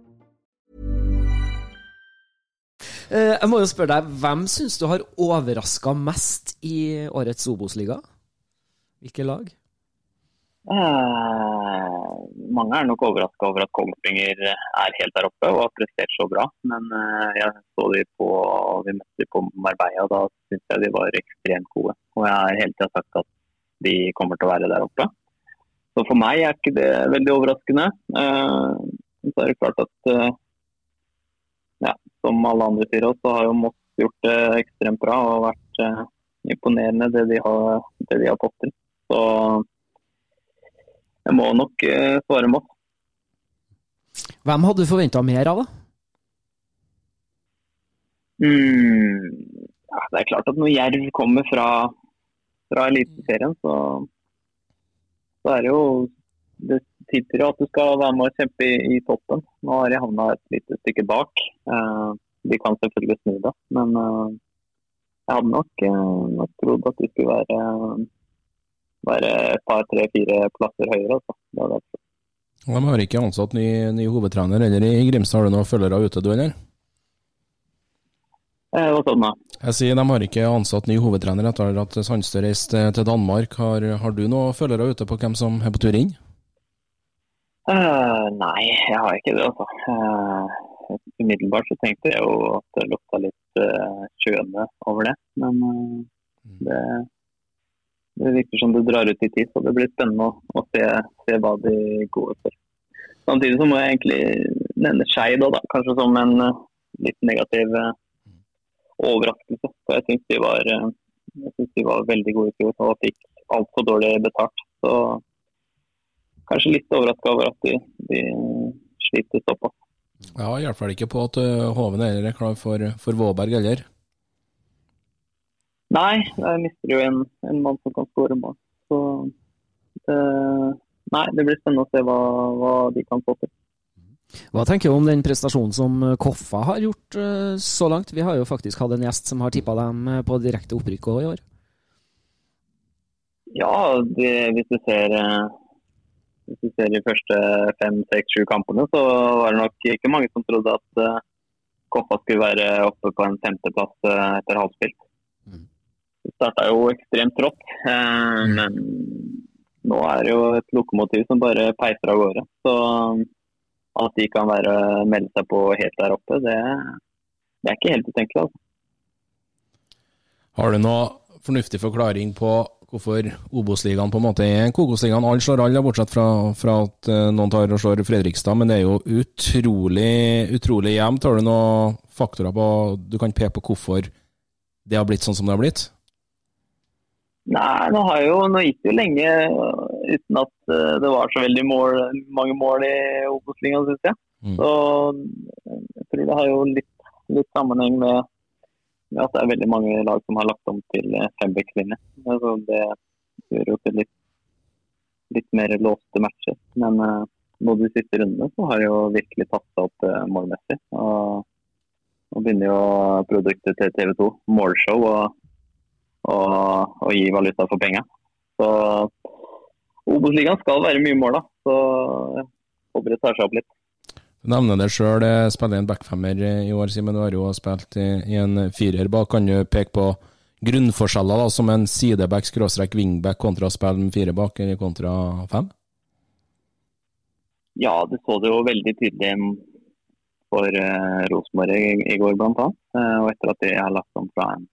Jeg må jo spørre deg, hvem syns du har overraska mest i årets Obos-liga? Hvilke lag? Eh, mange er nok overraska over at Kongsvinger er helt der oppe og har prestert så bra. Men eh, jeg så de på, vi møtte på Marbella, da syns jeg de var ekstremt gode. Og jeg har hele tida sagt at de kommer til å være der oppe. Så for meg er ikke det veldig overraskende. Eh, så er det klart at eh, som alle andre sier også, så har jo Moss gjort det ekstremt bra og vært eh, imponerende det de har, det de har fått til. Så jeg må nok eh, svare Moss. Hvem hadde du forventa mer av, da? Mm, ja, det er klart at når Jerv kommer fra, fra Eliteserien, så, så er det jo det jo at du skal være med og kjempe i, i toppen. Nå har de havna et lite stykke bak. Uh, de kan selvfølgelig snu det, men uh, jeg hadde nok, uh, nok, trodd at de skulle være, være et par, tre, fire plasser høyere. Altså. Det det. De har ikke ansatt ny, ny hovedtrener eller i Grimstad. Har du noen følgere ute, du, eller? du? Jeg sier de har ikke ansatt ny hovedtrener etter at Sandstø reiste til Danmark. Har, har du noen følgere ute på hvem som er på tur inn? Uh, nei, jeg har ikke det. altså. Uh, umiddelbart så tenkte jeg jo at det lukta litt uh, kjøne over det. Men uh, det, det, virker som det drar ut i tid, så det blir spennende å, å se, se, hva de går for. Samtidig så må jeg egentlig nevne Skeid òg, kanskje som en litt negativ overraskelse. For jeg syns de, de, var veldig gode i fjor og fikk altfor dårlig betalt. Så kanskje litt overraska over at de, de sliter såpass. Ja, hjelper det ikke på at uh, Hoven er klar for, for Våberg heller? Nei, jeg mister jo en, en mann som kan skåre mål. Så det, nei, det blir spennende å se hva, hva, de kan få til. Hva tenker du om den prestasjonen som Koffa har gjort uh, så langt? Vi har jo faktisk hatt en gjest som har tippa dem eh, på direkte opprykk i år. Ja, det, hvis du ser hvis du ser de første fem, seks, sju kampene, så var det nok ikke mange som trodde at uh, Koppa skulle være oppe på en femteplass uh, etter halvspilt. Mm. Det starta jo ekstremt trått, uh, mm. men nå er det jo et lokomotiv som bare peiser av gårde. Så at de kan være, melde seg på helt der oppe, det, det er ikke helt utenkelig. Altså. Har du noe fornuftig forklaring på hvorfor Obos-ligaen på en måte er Kokosligaen. Alle slår alle, bortsett fra, fra, at eh, noen tar og slår Fredrikstad. Men det er jo utrolig, utrolig jevnt. Har du noen faktorer på du kan peke på hvorfor det har blitt sånn som det har blitt? Nei, nå har jo, nå gikk det jo lenge uten at eh, det var så veldig mål, mange mål i Obos-ligaen, syns jeg. Mm. Så jeg tror det har jo litt, litt sammenheng med, at det er veldig mange lag som har lagt om til eh, fembackslinje. Altså det gjør jo til litt, litt mer låste matcher. Men uh, nå de siste rundene så har det jo virkelig tatt seg opp uh, målmessig. Og nå begynner jo produktet til TV 2, målshow, og gi valuta for penga. Så Obos-ligaen skal være mye mål, da. Så jeg håper det tar seg opp litt. Du nevner det sjøl, spiller en backfemmer i år, Simen. Du har jo spilt i, i en firer bak. Kan du peke på grunnforskjeller da, som en sideback skråstrek wingback kontra å spille med fire bak eller kontra fem? Ja, det så det jo veldig tydelig for uh, Rosenborg i, i går, bl.a. Uh, og etter at de har lagt om fra en,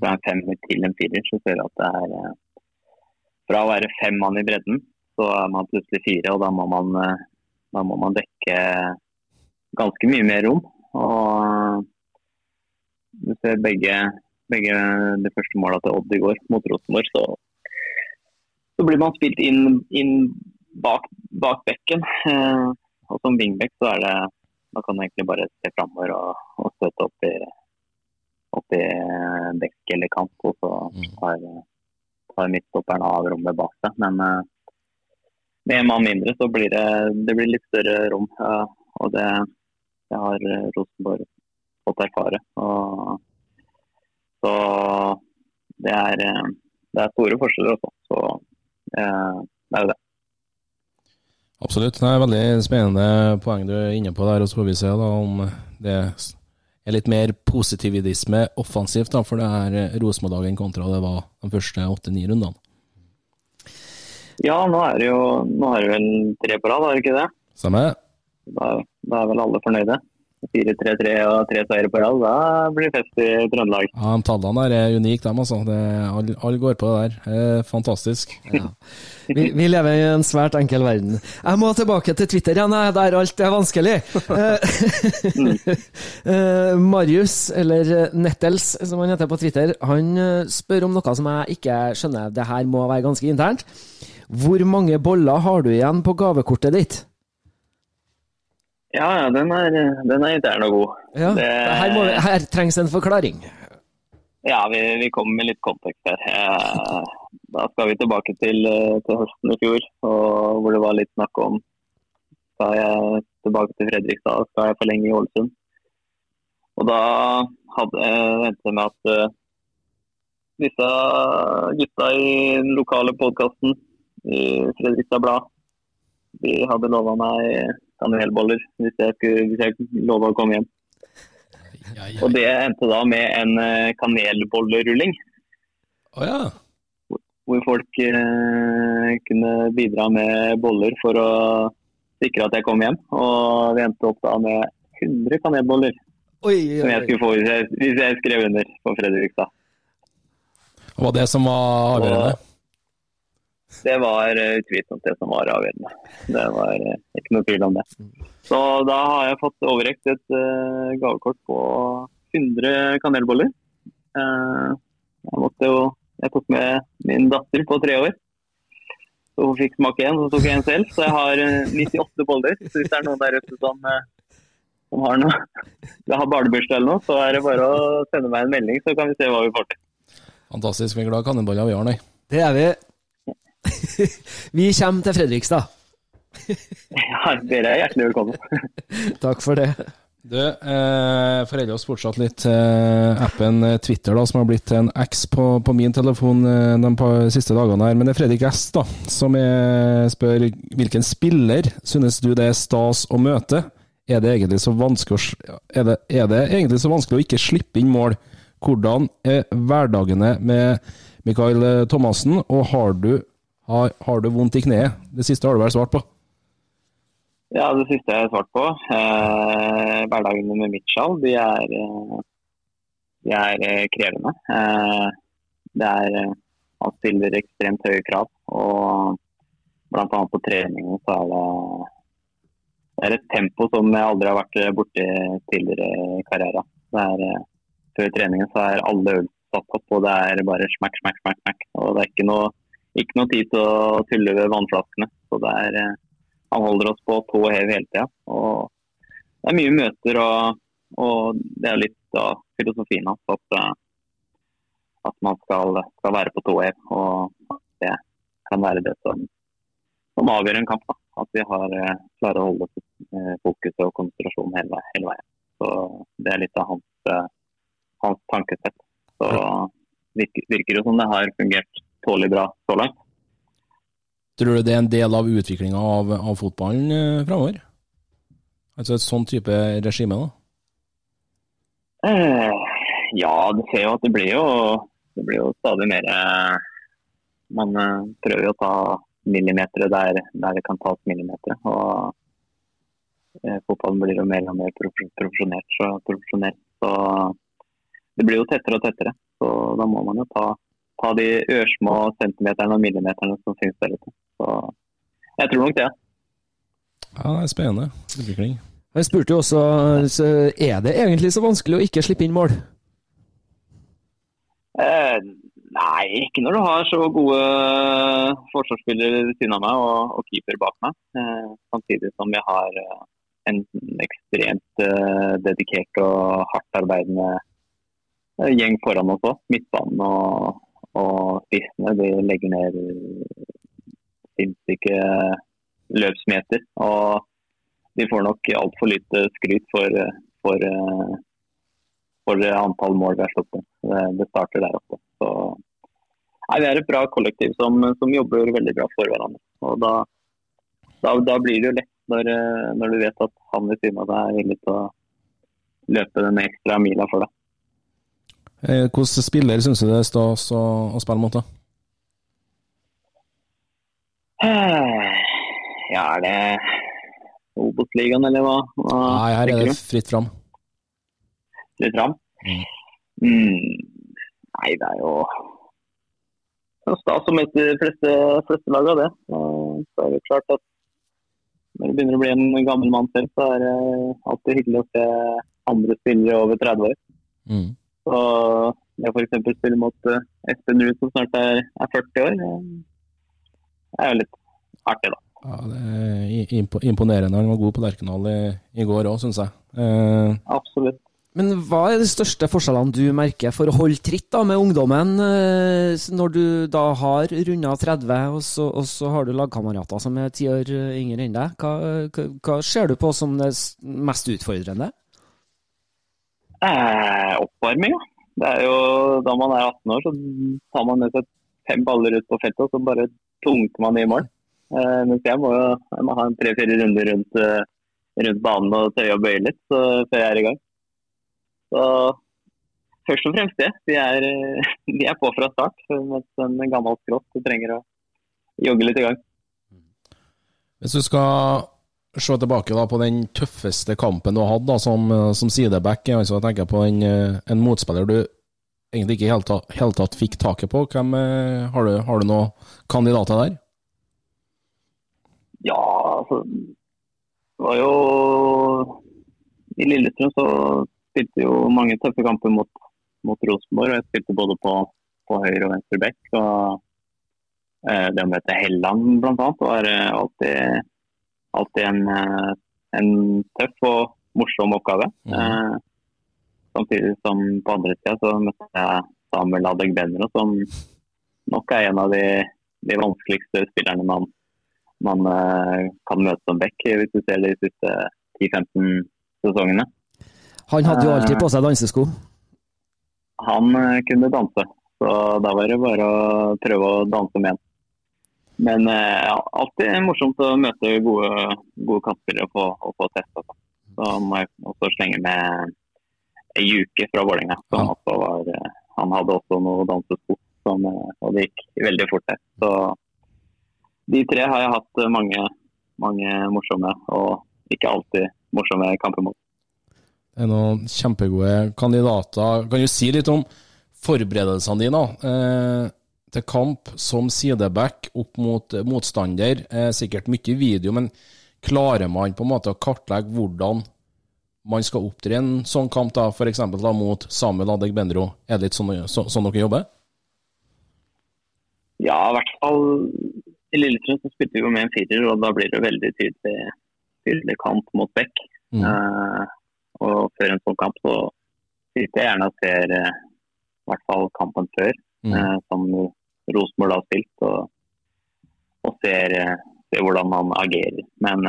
fra en femmer til en firer, så ser jeg at det er uh, Fra å være fem mann i bredden, så er man plutselig fire, og da må man, da må man dekke ganske mye mer rom. Og du ser begge, begge de første måla til Odd i går mot Rosenborg, så, så blir man spilt inn, inn bak, bak bekken. Eh, og som wingback så er det Da kan du egentlig bare se framover og, og støte opp i, opp i bekk eller kant. Og så tar, tar midtstopperen av rommet bak seg. Men eh, med en mann mindre så blir det, det blir litt større rom. Og det, det har Rosenborg fått erfare. Og, så det er, eh, det er store forskjeller også. Så eh, det er jo det. Absolutt. Det er veldig spennende poeng du er inne på der. og Så får vi se da om det er litt mer positivisme offensivt da, for det er Rosenborg-dagen kontra det var de første åtte-ni rundene. Ja, nå er det jo nå er det vel tre på rad, er det ikke det? Samme. Da, da er vel alle fornøyde. 4-3-3 og tre seire på rad, da blir det fest i Trøndelag. Ja, de Tallene der er unike, dem altså. Alle all går på det der. Er fantastisk. Ja. Vi, vi, lever i en svært enkel verden. Jeg må tilbake til Twitter igjen, der alt er vanskelig. eh, Marius, eller Nettels som han heter på Twitter, han spør om noe som jeg ikke skjønner. Det her må være ganske internt. Hvor mange boller har du igjen på gavekortet ditt? Ja, ja, den er, den er intern og god. Ja, det, her, må, her, trengs en forklaring. Ja, vi, vi kommer med litt kontekst her. Da skal vi tilbake til, til høsten i fjor, hvor det var litt snakk om skal jeg tilbake til Fredrikstad, skal jeg forlenge i Ålesund. Og da hadde jeg det med at disse gutta i den lokale podkasten i Fredrikstad Blad, de hadde lova meg kanelboller hvis jeg, skulle, hvis jeg lova å komme hjem. Ja, ja. Og det endte da med en kanelbollerulling. Oh, ja. hvor, folk eh, kunne bidra med boller for å sikre at jeg kom hjem. Og vi endte opp da med 100 kanelboller oi, oi, som jeg skulle få hvis jeg, hvis jeg skrev under på Fredrikstad. Og var det som var avgjørende? Det var utvilsomt det som var avgjørende. Det var ikke noe tvil om det. Så da har jeg fått overrekt et uh, gavekort på 100 kanelboller. Uh, jeg måtte jo Jeg tok med min datter på tre år. Så hun fikk smake én, så tok jeg en selv. Så jeg har uh, 98 boller. Så hvis det er noen der ute som, som har noe Jeg har barnebursdag eller noe, så er det bare å sende meg en melding, så kan vi se hva vi får til. Fantastisk. Vi er glad i kanelboller, vi har nå. Det er vi. vi kommer til Fredrikstad. ja, dere er hjertelig velkommen. Takk for det. Du, eh, forelder oss fortsatt litt til eh, appen Twitter, da, som har blitt en X på, på min telefon eh, de par siste dagene. her, Men det er Fredrik S da, som er, spør hvilken spiller synes du det er stas å møte? Er det egentlig så vanskelig å, er det, er det egentlig så vanskelig å ikke slippe inn mål? Hvordan er hverdagene med Mikael Thomassen, og har du, har, har du vondt i kneet? Det siste har du vel svart på? Ja, det siste jeg har svart på. Eh, hverdagene med Mitchell, de er, de er krevende. Eh, det er Han stiller ekstremt høye krav. Og Blant annet på treningen så er det, det er et tempo som jeg aldri har vært borti tidligere i karrieren. Er, før treningen så er alle øl satt opp, og det er bare smakk, smakk, smakk. smakk. Og det er ikke noe, ikke noe tid til å tulle ved vannflaskene. Så det er han holder oss på tå hev hele tida. Det er mye møter, og, og det er litt av filosofien hans at, eh, at man skal, skal, være på tå hev. Og at det kan være det som, som avgjør en kamp. Da. At vi har eh, klarer å holde fokuset fokus og konsentrasjon hele, hele, veien. Så Det er litt av hans, hans tankesett. Så virker, virker det som det har fungert tålelig bra så langt. Tror du det er en del av utviklinga av, av, fotballen eh, framover? Altså et sånn type regime, da? Eh, ja, du ser jo at det blir jo, det blir jo stadig mer eh, Man eh, prøver jo å ta millimeter der, der det kan tas millimeter. Og eh, fotballen blir jo mer og mer profesjonelt. Så, profesjonelt. Så det blir jo tettere og tettere. Så da må man jo ta, ta de ørsmå centimeterne og millimeterne som finnes der ute. Så jeg tror nok det. Ja, det er spennende utvikling. Jeg spurte jo også er det egentlig så vanskelig å ikke slippe inn mål? Eh, nei, ikke når du har så gode forsvarsspillere ved siden av meg og, og keeper bak meg. Eh, samtidig som jeg har eh, en ekstremt eh, dedikert og hardt arbeidende eh, gjeng foran oss òg. Midtbanen og, og spissene de legger ned sinnssyke løpsmeter. Og de får nok altfor lite skryt for, for, for antall mål vi har slått Det, det starter der oppe. Så, nei, vi er et bra kollektiv som, som, jobber veldig bra for hverandre. Og da, da, da blir det jo lett når, når, du vet at han ved siden av deg er villig til å løpe den ekstra mila for deg. Eh, Hvilken spiller syns du det er stas å, å spille mot? da? Ja, er det Obos-ligaen, eller hva? hva Nei, her er det fritt fram. Fritt fram? Mm. Mm. Nei, det er jo stas å møte de fleste, fleste av det. Så er det klart at når du begynner å bli en gammel mann selv, så er det alltid hyggelig å se andre spillere over 30 år. Mm. Så jeg f.eks. spiller mot eh, Espen Ruud som snart er, er 40 år det er jo litt artig, da. Ja, det er imponerende. Han var god på Lerkendal i, i, går òg, syns jeg. Eh, Absolutt. Men hva er de største forskjellene du merker for å holde tritt da, med ungdommen, eh, når du da har runda 30, og så, og så, har du lagkamerater som er ti år yngre enn deg? Hva, hva, hva, ser du på som det mest utfordrende? Eh, jo Da man er 18 år, så tar man med seg fem baller ut på feltet, og så bare tunker man i mål. Eh, mens jeg må jo jeg må ha en tre-fire runder rundt, uh, rundt, banen og tøye og bøye litt så, før jeg er i gang. Så først og fremst det. De er, de er på fra start. Mens en gammel skrått trenger å jogge litt i gang. Hvis du skal se tilbake da, på den tøffeste kampen du har hatt da, som, som sideback, altså jeg tenker på en, en motspiller du egentlig ikke i hele tatt, hele tatt fikk taket på. Hvem, eh, har, du, du noen kandidater der? Ja, altså Det var jo I Lillestrøm så spilte jo mange tøffe kamper mot, mot Rosenborg. og Jeg spilte både på, på høyre og venstre bekk. og eh, Det å møte Helland bl.a. var eh, alltid, alltid en, eh, en, tøff og morsom oppgave. Mm. Eh, Samtidig som på andre sida så møtte jeg Samuel Adegbenro, som nok er en av de, de vanskeligste spillerne man, man uh, kan møte som back, hvis du ser de siste 10-15 sesongene. Han hadde jo alltid på seg dansesko? Han kunne danse, så da var det bare å prøve å danse med han. Men uh, ja, alltid morsomt å møte gode, gode kantspillere og få, og få testa. Så må jeg også slenge med ei uke fra Vålerenga. Eh, han hadde også noe dansesko, eh, og det gikk veldig fort der. Så de tre har jeg hatt mange, mange morsomme, og ikke alltid morsomme kamper mot. Det er noen kjempegode kandidater. Kan du si litt om forberedelsene dine eh, til kamp som sideback opp mot motstander? Eh, sikkert mye video, men klarer man på en måte å kartlegge hvordan man skal opptre i en sånn kamp, da, f.eks. mot Samuel Adegbenro? Er det litt sånn, så, sånn dere jobber? Ja, i hvert fall i Lillestrøm så spilte vi jo med en firer, og da blir det veldig tydelig, tydelig kamp mot Beck. Mm. Uh, og før en sånn kamp så sitter jeg gjerne og ser uh, i hvert fall kampen før, mm. uh, som Rosenborg har spilt, og, og ser, ser, hvordan han agerer. Men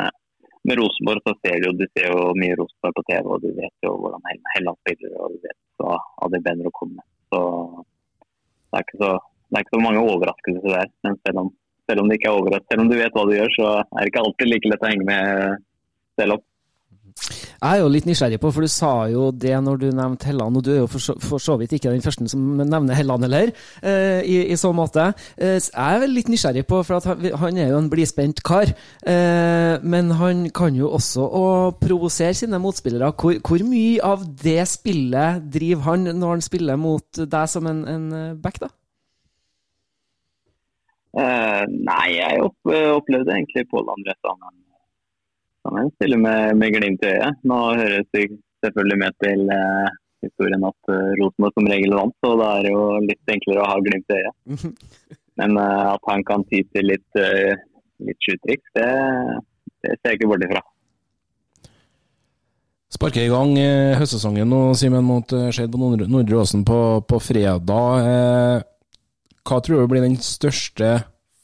med Rosenborg så ser du du ser jo mye Rosenborg på TV, og du vet jo hvordan Helland spiller, og du vet hva bedre å komme med. Så det er ikke så, det er ikke så mange overraskelser der. Men selv om, selv om selv om du vet hva du gjør, så er det ikke alltid like lett å henge med selv om. Jeg er jo litt nysgjerrig på, for du sa jo det når du nevnte Helland, og du er jo for så, for så vidt ikke den første som nevner Helland heller, eh, i, i, så måte. Eh, jeg er litt nysgjerrig på, for han, han, er jo en blidspent kar. Eh, men han kan jo også å provosere sine motspillere. Hvor, hvor, mye av det spillet driver han når han spiller mot deg som en, en back, da? Uh, nei, jeg opplevde egentlig Pål André kan jeg stille med, med glimt i øyet. Nå høres det selvfølgelig med til eh, historien at uh, Rosenborg som regel vant, så da er det jo litt enklere å ha glimt i øyet. Men eh, at han kan ty til litt, uh, litt skytriks, det, det ser jeg ikke bort ifra. Sparker i gang eh, høstsesongen nå, Simen, mot eh, Skeid på Nordre Åsen på, på, fredag. Eh, hva tror du blir den største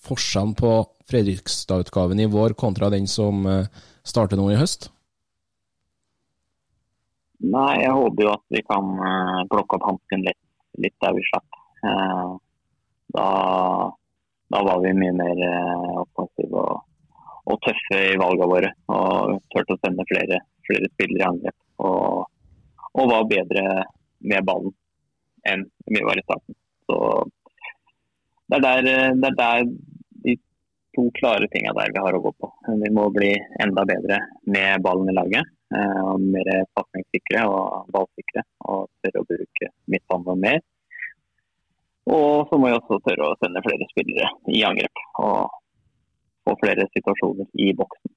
forskjellen på Fredrikstad-utgaven i vår kontra den som eh, starte nå i høst? Nei, jeg håper jo at vi kan uh, plukke opp hansken litt, litt, der vi slapp. Uh, da, da, var vi mye mer uh, offensive og, og, tøffe i valgene våre. Og turte å sende flere, flere spillere i angrep. Og, og, var bedre med ballen enn vi var i starten. Så det er der, det er der to klare tinga der vi har å gå på. Vi må bli enda bedre med ballen i laget. Eh, og mer pasningssikre og ballsikre. Og tørre å bruke midtbanen mer. Og så må vi også tørre å sende flere spillere i angrep. Og få flere situasjoner i boksen.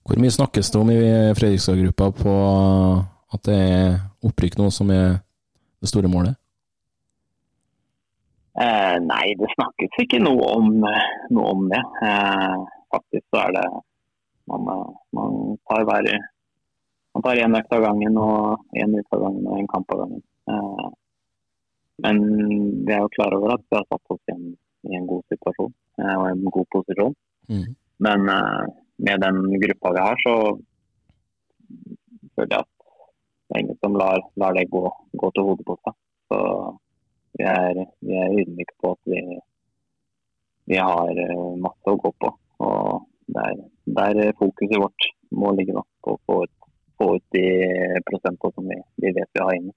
Hvor mye snakkes det om i Fredrikstad-gruppa på at det er opprykk nå som er det store målet? Eh, nei, det snakkes ikke noe om, noe om det. Eh, faktisk så er det Man, man tar hver man tar én økt av gangen og én uke av gangen og en kamp av gangen. Eh, men vi er jo klar over at vi har satt oss i en, i en god situasjon eh, og en god posisjon. Mm. Men eh, med den gruppa vi har, så føler jeg at det er ingen som lar, lar det gå, gå til hodet på seg. Så vi er, vi er ydmyke på at vi, vi, har eh, masse å gå på. Og der, der fokuset vårt må ligge nok på å få ut, få ut de prosentene som vi, vi, vet vi har inne.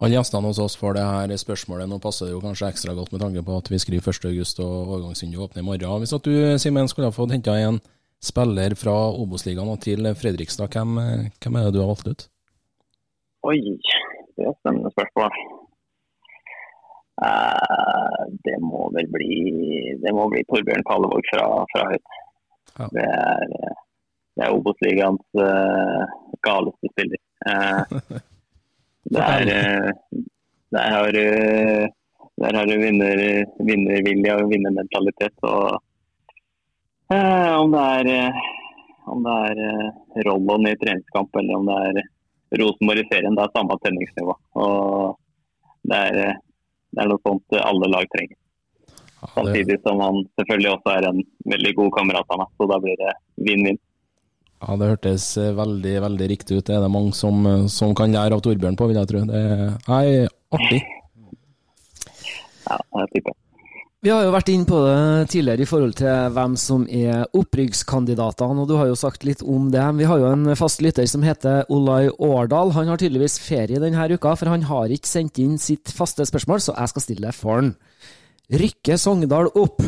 Alle gjestene hos oss får det her spørsmålet. Nå passer det jo kanskje ekstra godt med tanke på at vi skriver 1.8 og overgangsvinduet åpner i morgen. Hvis at du Simen, skulle ha fått henta en spiller fra Obos-ligaen til Fredrikstad, hvem, hvem, er det du har valgt ut? Oi, det er et spennende spørsmål. Uh, det må vel bli det må bli Torbjørn Kallevåg fra, fra Høyt. Ja. Det er, det er Obos-ligaens uh, galeste spiller. Uh, der, der har du der har du vinner, vinnervilje og vinnermentalitet. Og, om det er om det er Rollon i treningskamp eller om det er Rosenborg i serien, det er samme tenningsnivå. Og det er det er noe sånt alle lag trenger. Samtidig som han selvfølgelig også er en veldig god kamerat av meg, så da blir det vinn-vinn. Ja, Det hørtes eh, veldig veldig riktig ut. Det er det mange som, eh, som kan lære av Torbjørn på, vil jeg tro. Det er artig. Ja, jeg tipper. Vi har jo vært inn på det tidligere i forhold til hvem som er opprykkskandidatene, og du har jo sagt litt om det. Vi har jo en fast lytter som heter Olai Årdal. Han har tydeligvis ferie denne uka, for han har ikke sendt inn sitt faste spørsmål, så jeg skal stille det for han. Rykker Sogndal opp?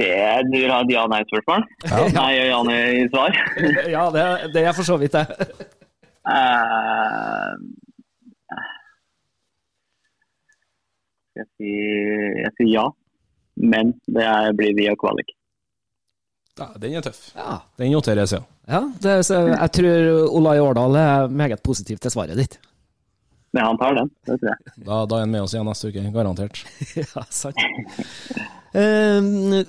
Det du har et ja-nei-spørsmål? Ja. Nei ja-nei-svar? ja, det, det er for så vidt det. uh, Jeg sier, jeg sier ja, men det er, blir via kvalik. Ja, den er tøff. Ja. Den noteres, ja. ja det, jeg tror Olai Årdal er meget positiv til svaret ditt. Men han tar den, det tror jeg. Da, da er han med oss igjen neste uke, garantert. ja, sant. um,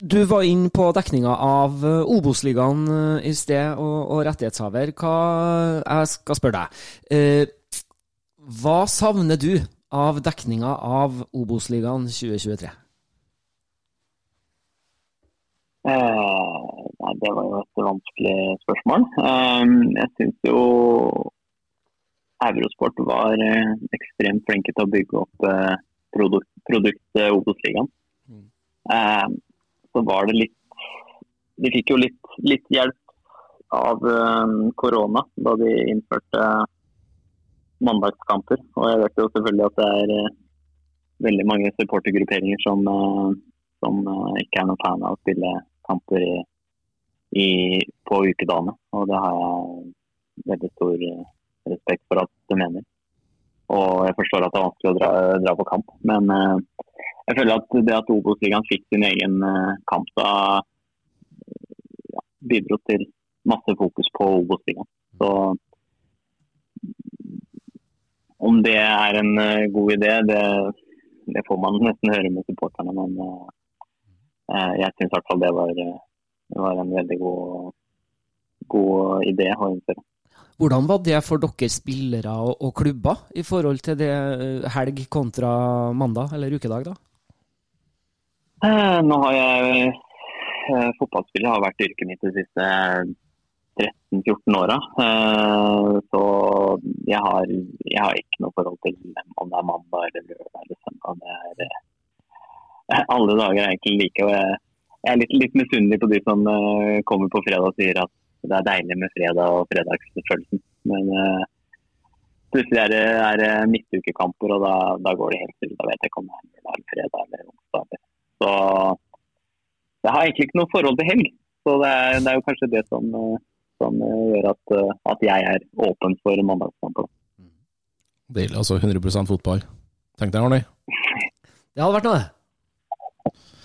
Du var inne på dekninga av Obos-ligaen eh, i sted, og, og, rettighetshaver. Hva Jeg skal spørre deg. Eh, hva savner du av dekninga av Obos-ligaen 2023? Eh, nei, det var jo et vanskelig spørsmål. Eh, jeg syns jo Eurosport var eh, ekstremt flinke til å bygge opp eh, produkt, produkt Obos-ligaen. Mm. Eh, så var det litt De fikk jo litt, litt hjelp av um, korona da de innførte mandagskamper. Og jeg vet jo selvfølgelig at det er uh, veldig mange supportergrupperinger som, uh, som uh, ikke er noen fan av å spille kamper i, i, på ukedagene. Og det har jeg veldig stor respekt for at du mener. Og jeg forstår at det er vanskelig å dra, dra på kamp. Men jeg føler at det at Obos-ligaen fikk sin egen kamp, da ja, bidro til masse fokus på Obos-ligaen. Så om det er en uh, god idé, det, det, får man nesten høre med supporterne. Men uh, jeg syns i hvert fall det var, det var en veldig god, god idé å innføre. Hvordan var det for dere spillere og, og klubber i forhold til det helg kontra mandag eller ukedag? da? Eh, nå har jeg eh, Fotballspillet har vært yrket mitt de siste 13-14 åra. Eh, så jeg har, jeg har, ikke noe forhold til om det er mandag eller lørdag eller søndag. Det er, alle dager er egentlig like. og Jeg, er litt, litt misunnelig på de som kommer på fredag og sier at det er deilig med fredag og fredagsfølelsen. Men plutselig er det, er det midtukekamper, og da, da, går det helt stille. Da vet jeg ikke om det er fredag eller onsdag. Så jeg har egentlig ikke noe forhold til helg. Så det er, det er jo kanskje det som, eh, som gjør at, eh, at, jeg er åpen for mandagskampen. Deilig. Altså 100 fotball. Tenk deg, Arne. Det hadde vært noe, det.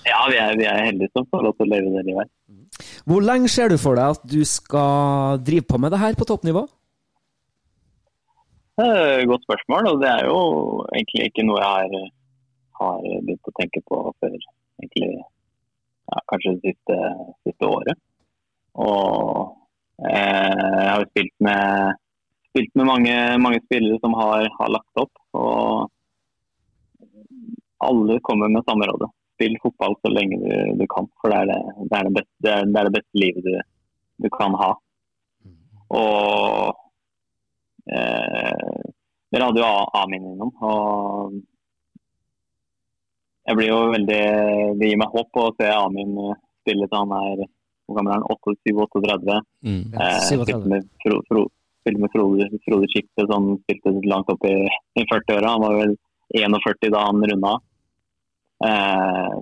Ja, vi er, vi er heldige som får lov til å leve det livet her. Hvor lenge ser du for deg at du skal drive på med det her på toppnivå? Godt spørsmål. og Det er jo egentlig ikke noe jeg har, har begynt å tenke på før egentlig ja, kanskje det siste, siste året. Og eh, jeg har spilt med, spilt med mange, mange, spillere som har, har, lagt opp. Og alle kommer med samme rådet. Spill fotball så lenge du, du kan, for det er det, det, er det, beste, det, er, er beste, livet du, du kan ha. Og eh, dere hadde jo Amin innom. og jeg blir jo veldig Det gir meg håp å se Amin spille til han er hvor gammel er han? 37-38. Mm. Eh, med, Fro, Fro, med Frode, Frode Schipte, som spilte langt opp i, i 40-åra. Han var vel 41 da han runda. Eh,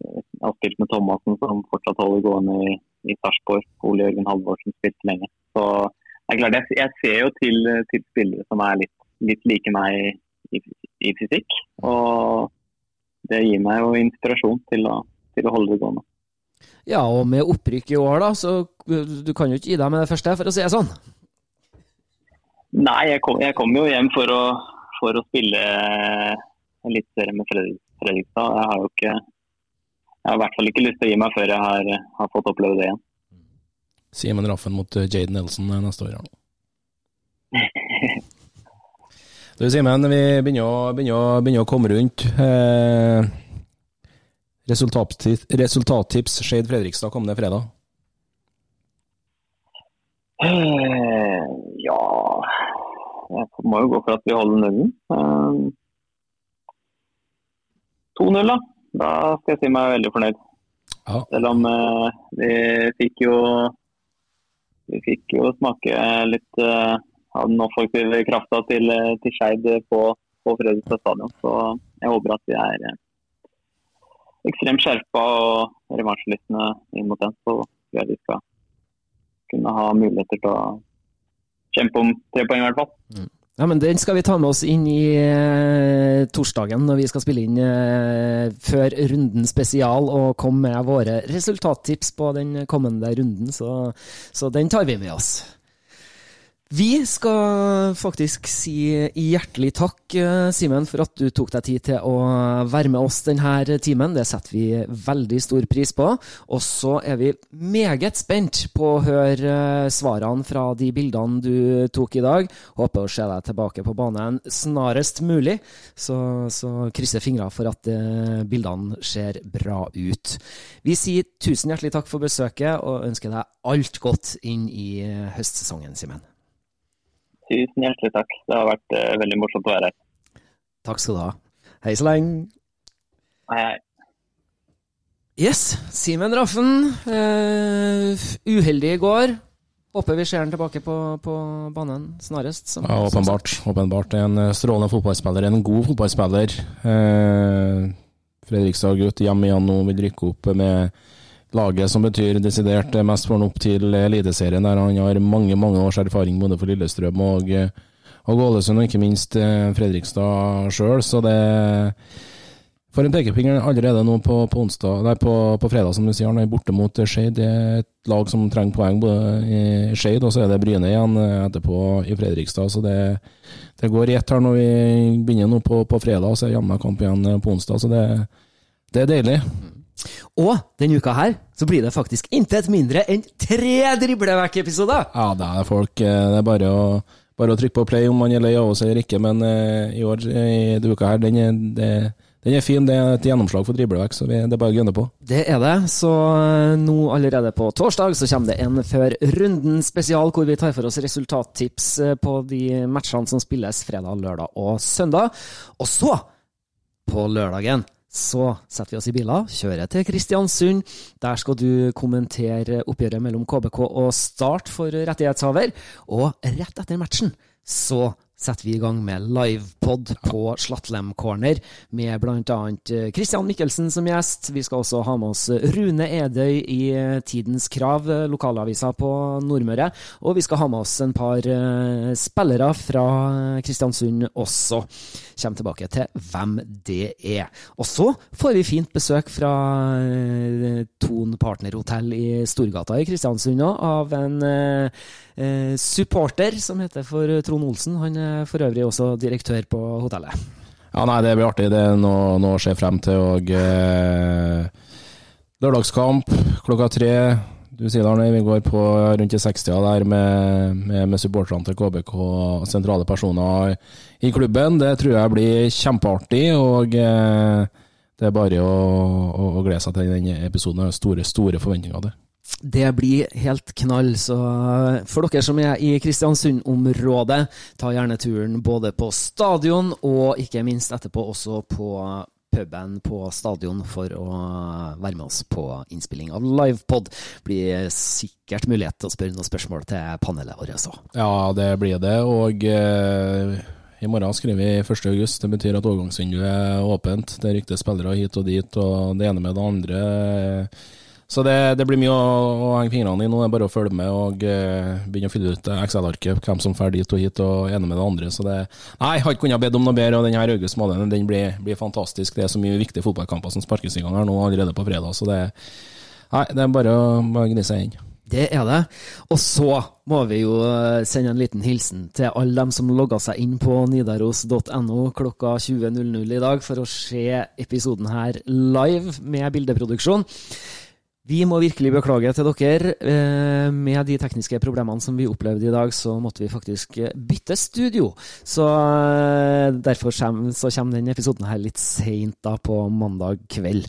jeg har spilt med Thomassen, som fortsatt holder gående i, i Sarpsborg. Ole Jørgen Halvorsen spilte lenge. Så det er klart, jeg, jeg ser jo til, til, spillere som er litt, litt like meg i, i fysikk. Og det gir meg jo inspirasjon til å, til å holde det gående. Ja, og med opprykk i år, da, så du kan jo ikke gi deg med det første, for å si det sånn? Nei, jeg kom, jeg kom jo hjem for å, for å spille eliteserie med Fredrikstad. Jeg har jo ikke jeg har i hvert fall ikke lyst til å gi meg før jeg har, har fått oppleve det igjen. Simen Raffen mot Jaden Nelson neste år. Du Simen, vi begynner å, begynner, å, begynner å, komme rundt. Eh, resultattips, resultattips Skeid Fredrikstad kommende fredag? Eh, ja Jeg må jo gå for at vi holder nullen. Eh, 2-0, da. Da skal jeg si meg veldig fornøyd. Ja. Selv om eh, vi fikk jo Vi fikk jo smake litt eh, av den offensive krafta til, til Skeid på, på Fredrikstad stadion. Så jeg håper at vi er eh, ekstremt skjerpa og revansjelystne inn mot den. Så tror jeg vi skal kunne ha muligheter til å kjempe om tre poeng, i hvert fall. Mm. Ja, men Den skal vi ta med oss inn i eh, torsdagen når vi skal spille inn eh, før runden spesial og komme med våre resultattips på den kommende runden. Så, så den tar vi med oss. Vi skal faktisk si hjertelig takk, eh, Simen, for at du tok deg tid til å være med oss denne timen. Det setter vi veldig stor pris på. Og så er vi meget spent på å høre eh, svarene fra de bildene du tok i dag. Håper å se deg tilbake på banen snarest mulig. Så, så krysser fingra for at eh, bildene ser bra ut. Vi sier tusen hjertelig takk for besøket og ønsker deg alt godt inn i høstsesongen, Simen. Tusen hjertelig takk. Det har vært uh, veldig morsomt å være her. Takk skal du ha. Hei så lenge. Hei, hei. Yes, Simen Raffen. Uh, uheldig i går. Håper vi ser han tilbake på, på banen snarest. Som, ja, åpenbart. åpenbart. En eh, strålende fotballspiller. En god fotballspiller. Uh, Fredrikstad-gutt hjemme igjen nå, vil rykke opp med laget som betyr desidert mest for han opp til Eliteserien, der han har mange mange års erfaring både for Lillestrøm og, og Ålesund, og ikke minst eh, Fredrikstad sjøl. Så det for en pekefinger allerede nå på, på, onsdag, nei, på, på, fredag, som du sier. Han er borte mot Skeid. Det er et lag som trenger poeng både i Skeid, og så er det Bryne igjen eh, etterpå i Fredrikstad. Så det, det går i ett her når vi begynner nå på, på fredag, og så er jammen kamp igjen eh, på onsdag. Så det, det er deilig. Og denne uka her så blir det faktisk intet mindre enn tre driblevekk-episoder! Ja, det er folk. Eh, det er bare å, bare å, trykke på play om man er lei av oss eller ikke, men uh, i år, i denne uka her, den er, det, den er fin. Det er et gjennomslag for driblevekk, så vi, det er bare å gunne på. Det er det. Så eh, nå allerede på torsdag så kommer det en Før runden spesial, hvor vi tar for oss resultattips på de matchene som spilles fredag, lørdag og søndag. Og så, på lørdagen så setter vi oss i biler, kjører til Kristiansund. Der skal du kommentere oppgjøret mellom KBK og Start for rettighetshaver. Og rett etter matchen så setter vi i gang med livepod på Slattlem Corner, med bl.a. Christian Mikkelsen som gjest. Vi skal også ha med oss Rune Edøy i Tidens Krav, lokalavisa på Nordmøre. Og vi skal ha med oss en par eh, spillere fra Kristiansund også. Kommer tilbake til hvem det er. Og så får vi fint besøk fra eh, Ton Partnerhotell i Storgata i Kristiansund av en eh, eh, supporter som heter for Trond Olsen. Han er for øvrig også direktør på hotellet. Ja, nei, det blir artig. Det er noe, noe å se frem til. Og eh, lørdagskamp klokka tre. Du sier det, Arne, vi går på rundt i 60-tida der med, med, med supporterne til KBK og sentrale personer i klubben. Det tror jeg blir kjempeartig. og eh, det er bare å, å, å glede seg til den episoden. Jeg store, store forventninger til det. Det blir helt knall, så for dere som er i Kristiansund-området, ta gjerne turen både på stadion og ikke minst etterpå også på puben på stadion for å være med oss på innspilling av livepod. Blir sikkert mulighet til å spørre noen spørsmål til panelet vårt òg. Ja, det blir det. Og eh, i morgen skriver vi 1.8. Det betyr at overgangsvinduet er åpent. Det ryktes spillere hit og dit, og det ene med det andre. Eh, så det, det, blir mye å, å henge fingrene i. Nå det er bare å følge med og uh, begynne å fylle ut Excel-arket. Hvem som drar dit og hit og ene med det andre. Så det Nei, jeg har ikke kunnet bedt om noe bedre. Og denne august måneden den blir, blir, fantastisk. Det er så mye viktige fotballkamper som sparkes i gang her nå allerede på fredag. Så det, nei, det er bare å bare gnise seg inn. Det er det. Og så må vi jo eh, sende en liten hilsen til alle dem som logga seg inn på nidaros.no klokka 20.00 i dag for å se episoden her live med bildeproduksjon. Vi må virkelig beklage til dere. Eh, med de tekniske problemene som vi opplevde i dag, så måtte vi faktisk eh, bytte studio. Så eh, derfor kommer, denne episoden her litt seint på mandag kveld.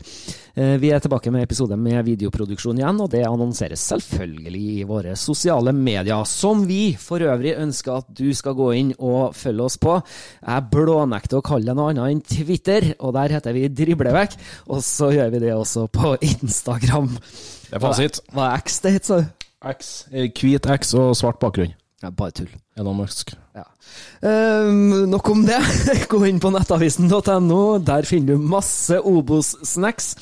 Vi er tilbake med episode med videoproduksjon igjen, og det annonseres selvfølgelig i våre sosiale medier, som vi for øvrig ønsker at du skal gå inn og følge oss på. Jeg blånekter å kalle det noe annet enn Twitter, og der heter vi Driblevekk. Og så gjør vi det også på Instagram. Det er fasit. Hva er X det het, sa du? X. Hvit X og svart bakgrunn. Ja, bare tull. Elon Musk. Ja. Um, nok om det. Gå inn på nettavisen.no. Der finner du masse Obos-snacks.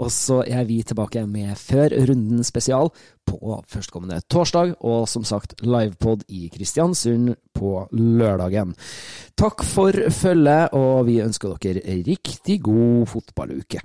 Og så er vi tilbake med Før runden spesial på førstkommende torsdag. Og som sagt livepod i Kristiansund på lørdagen. Takk for følget, og vi ønsker dere riktig god fotballuke.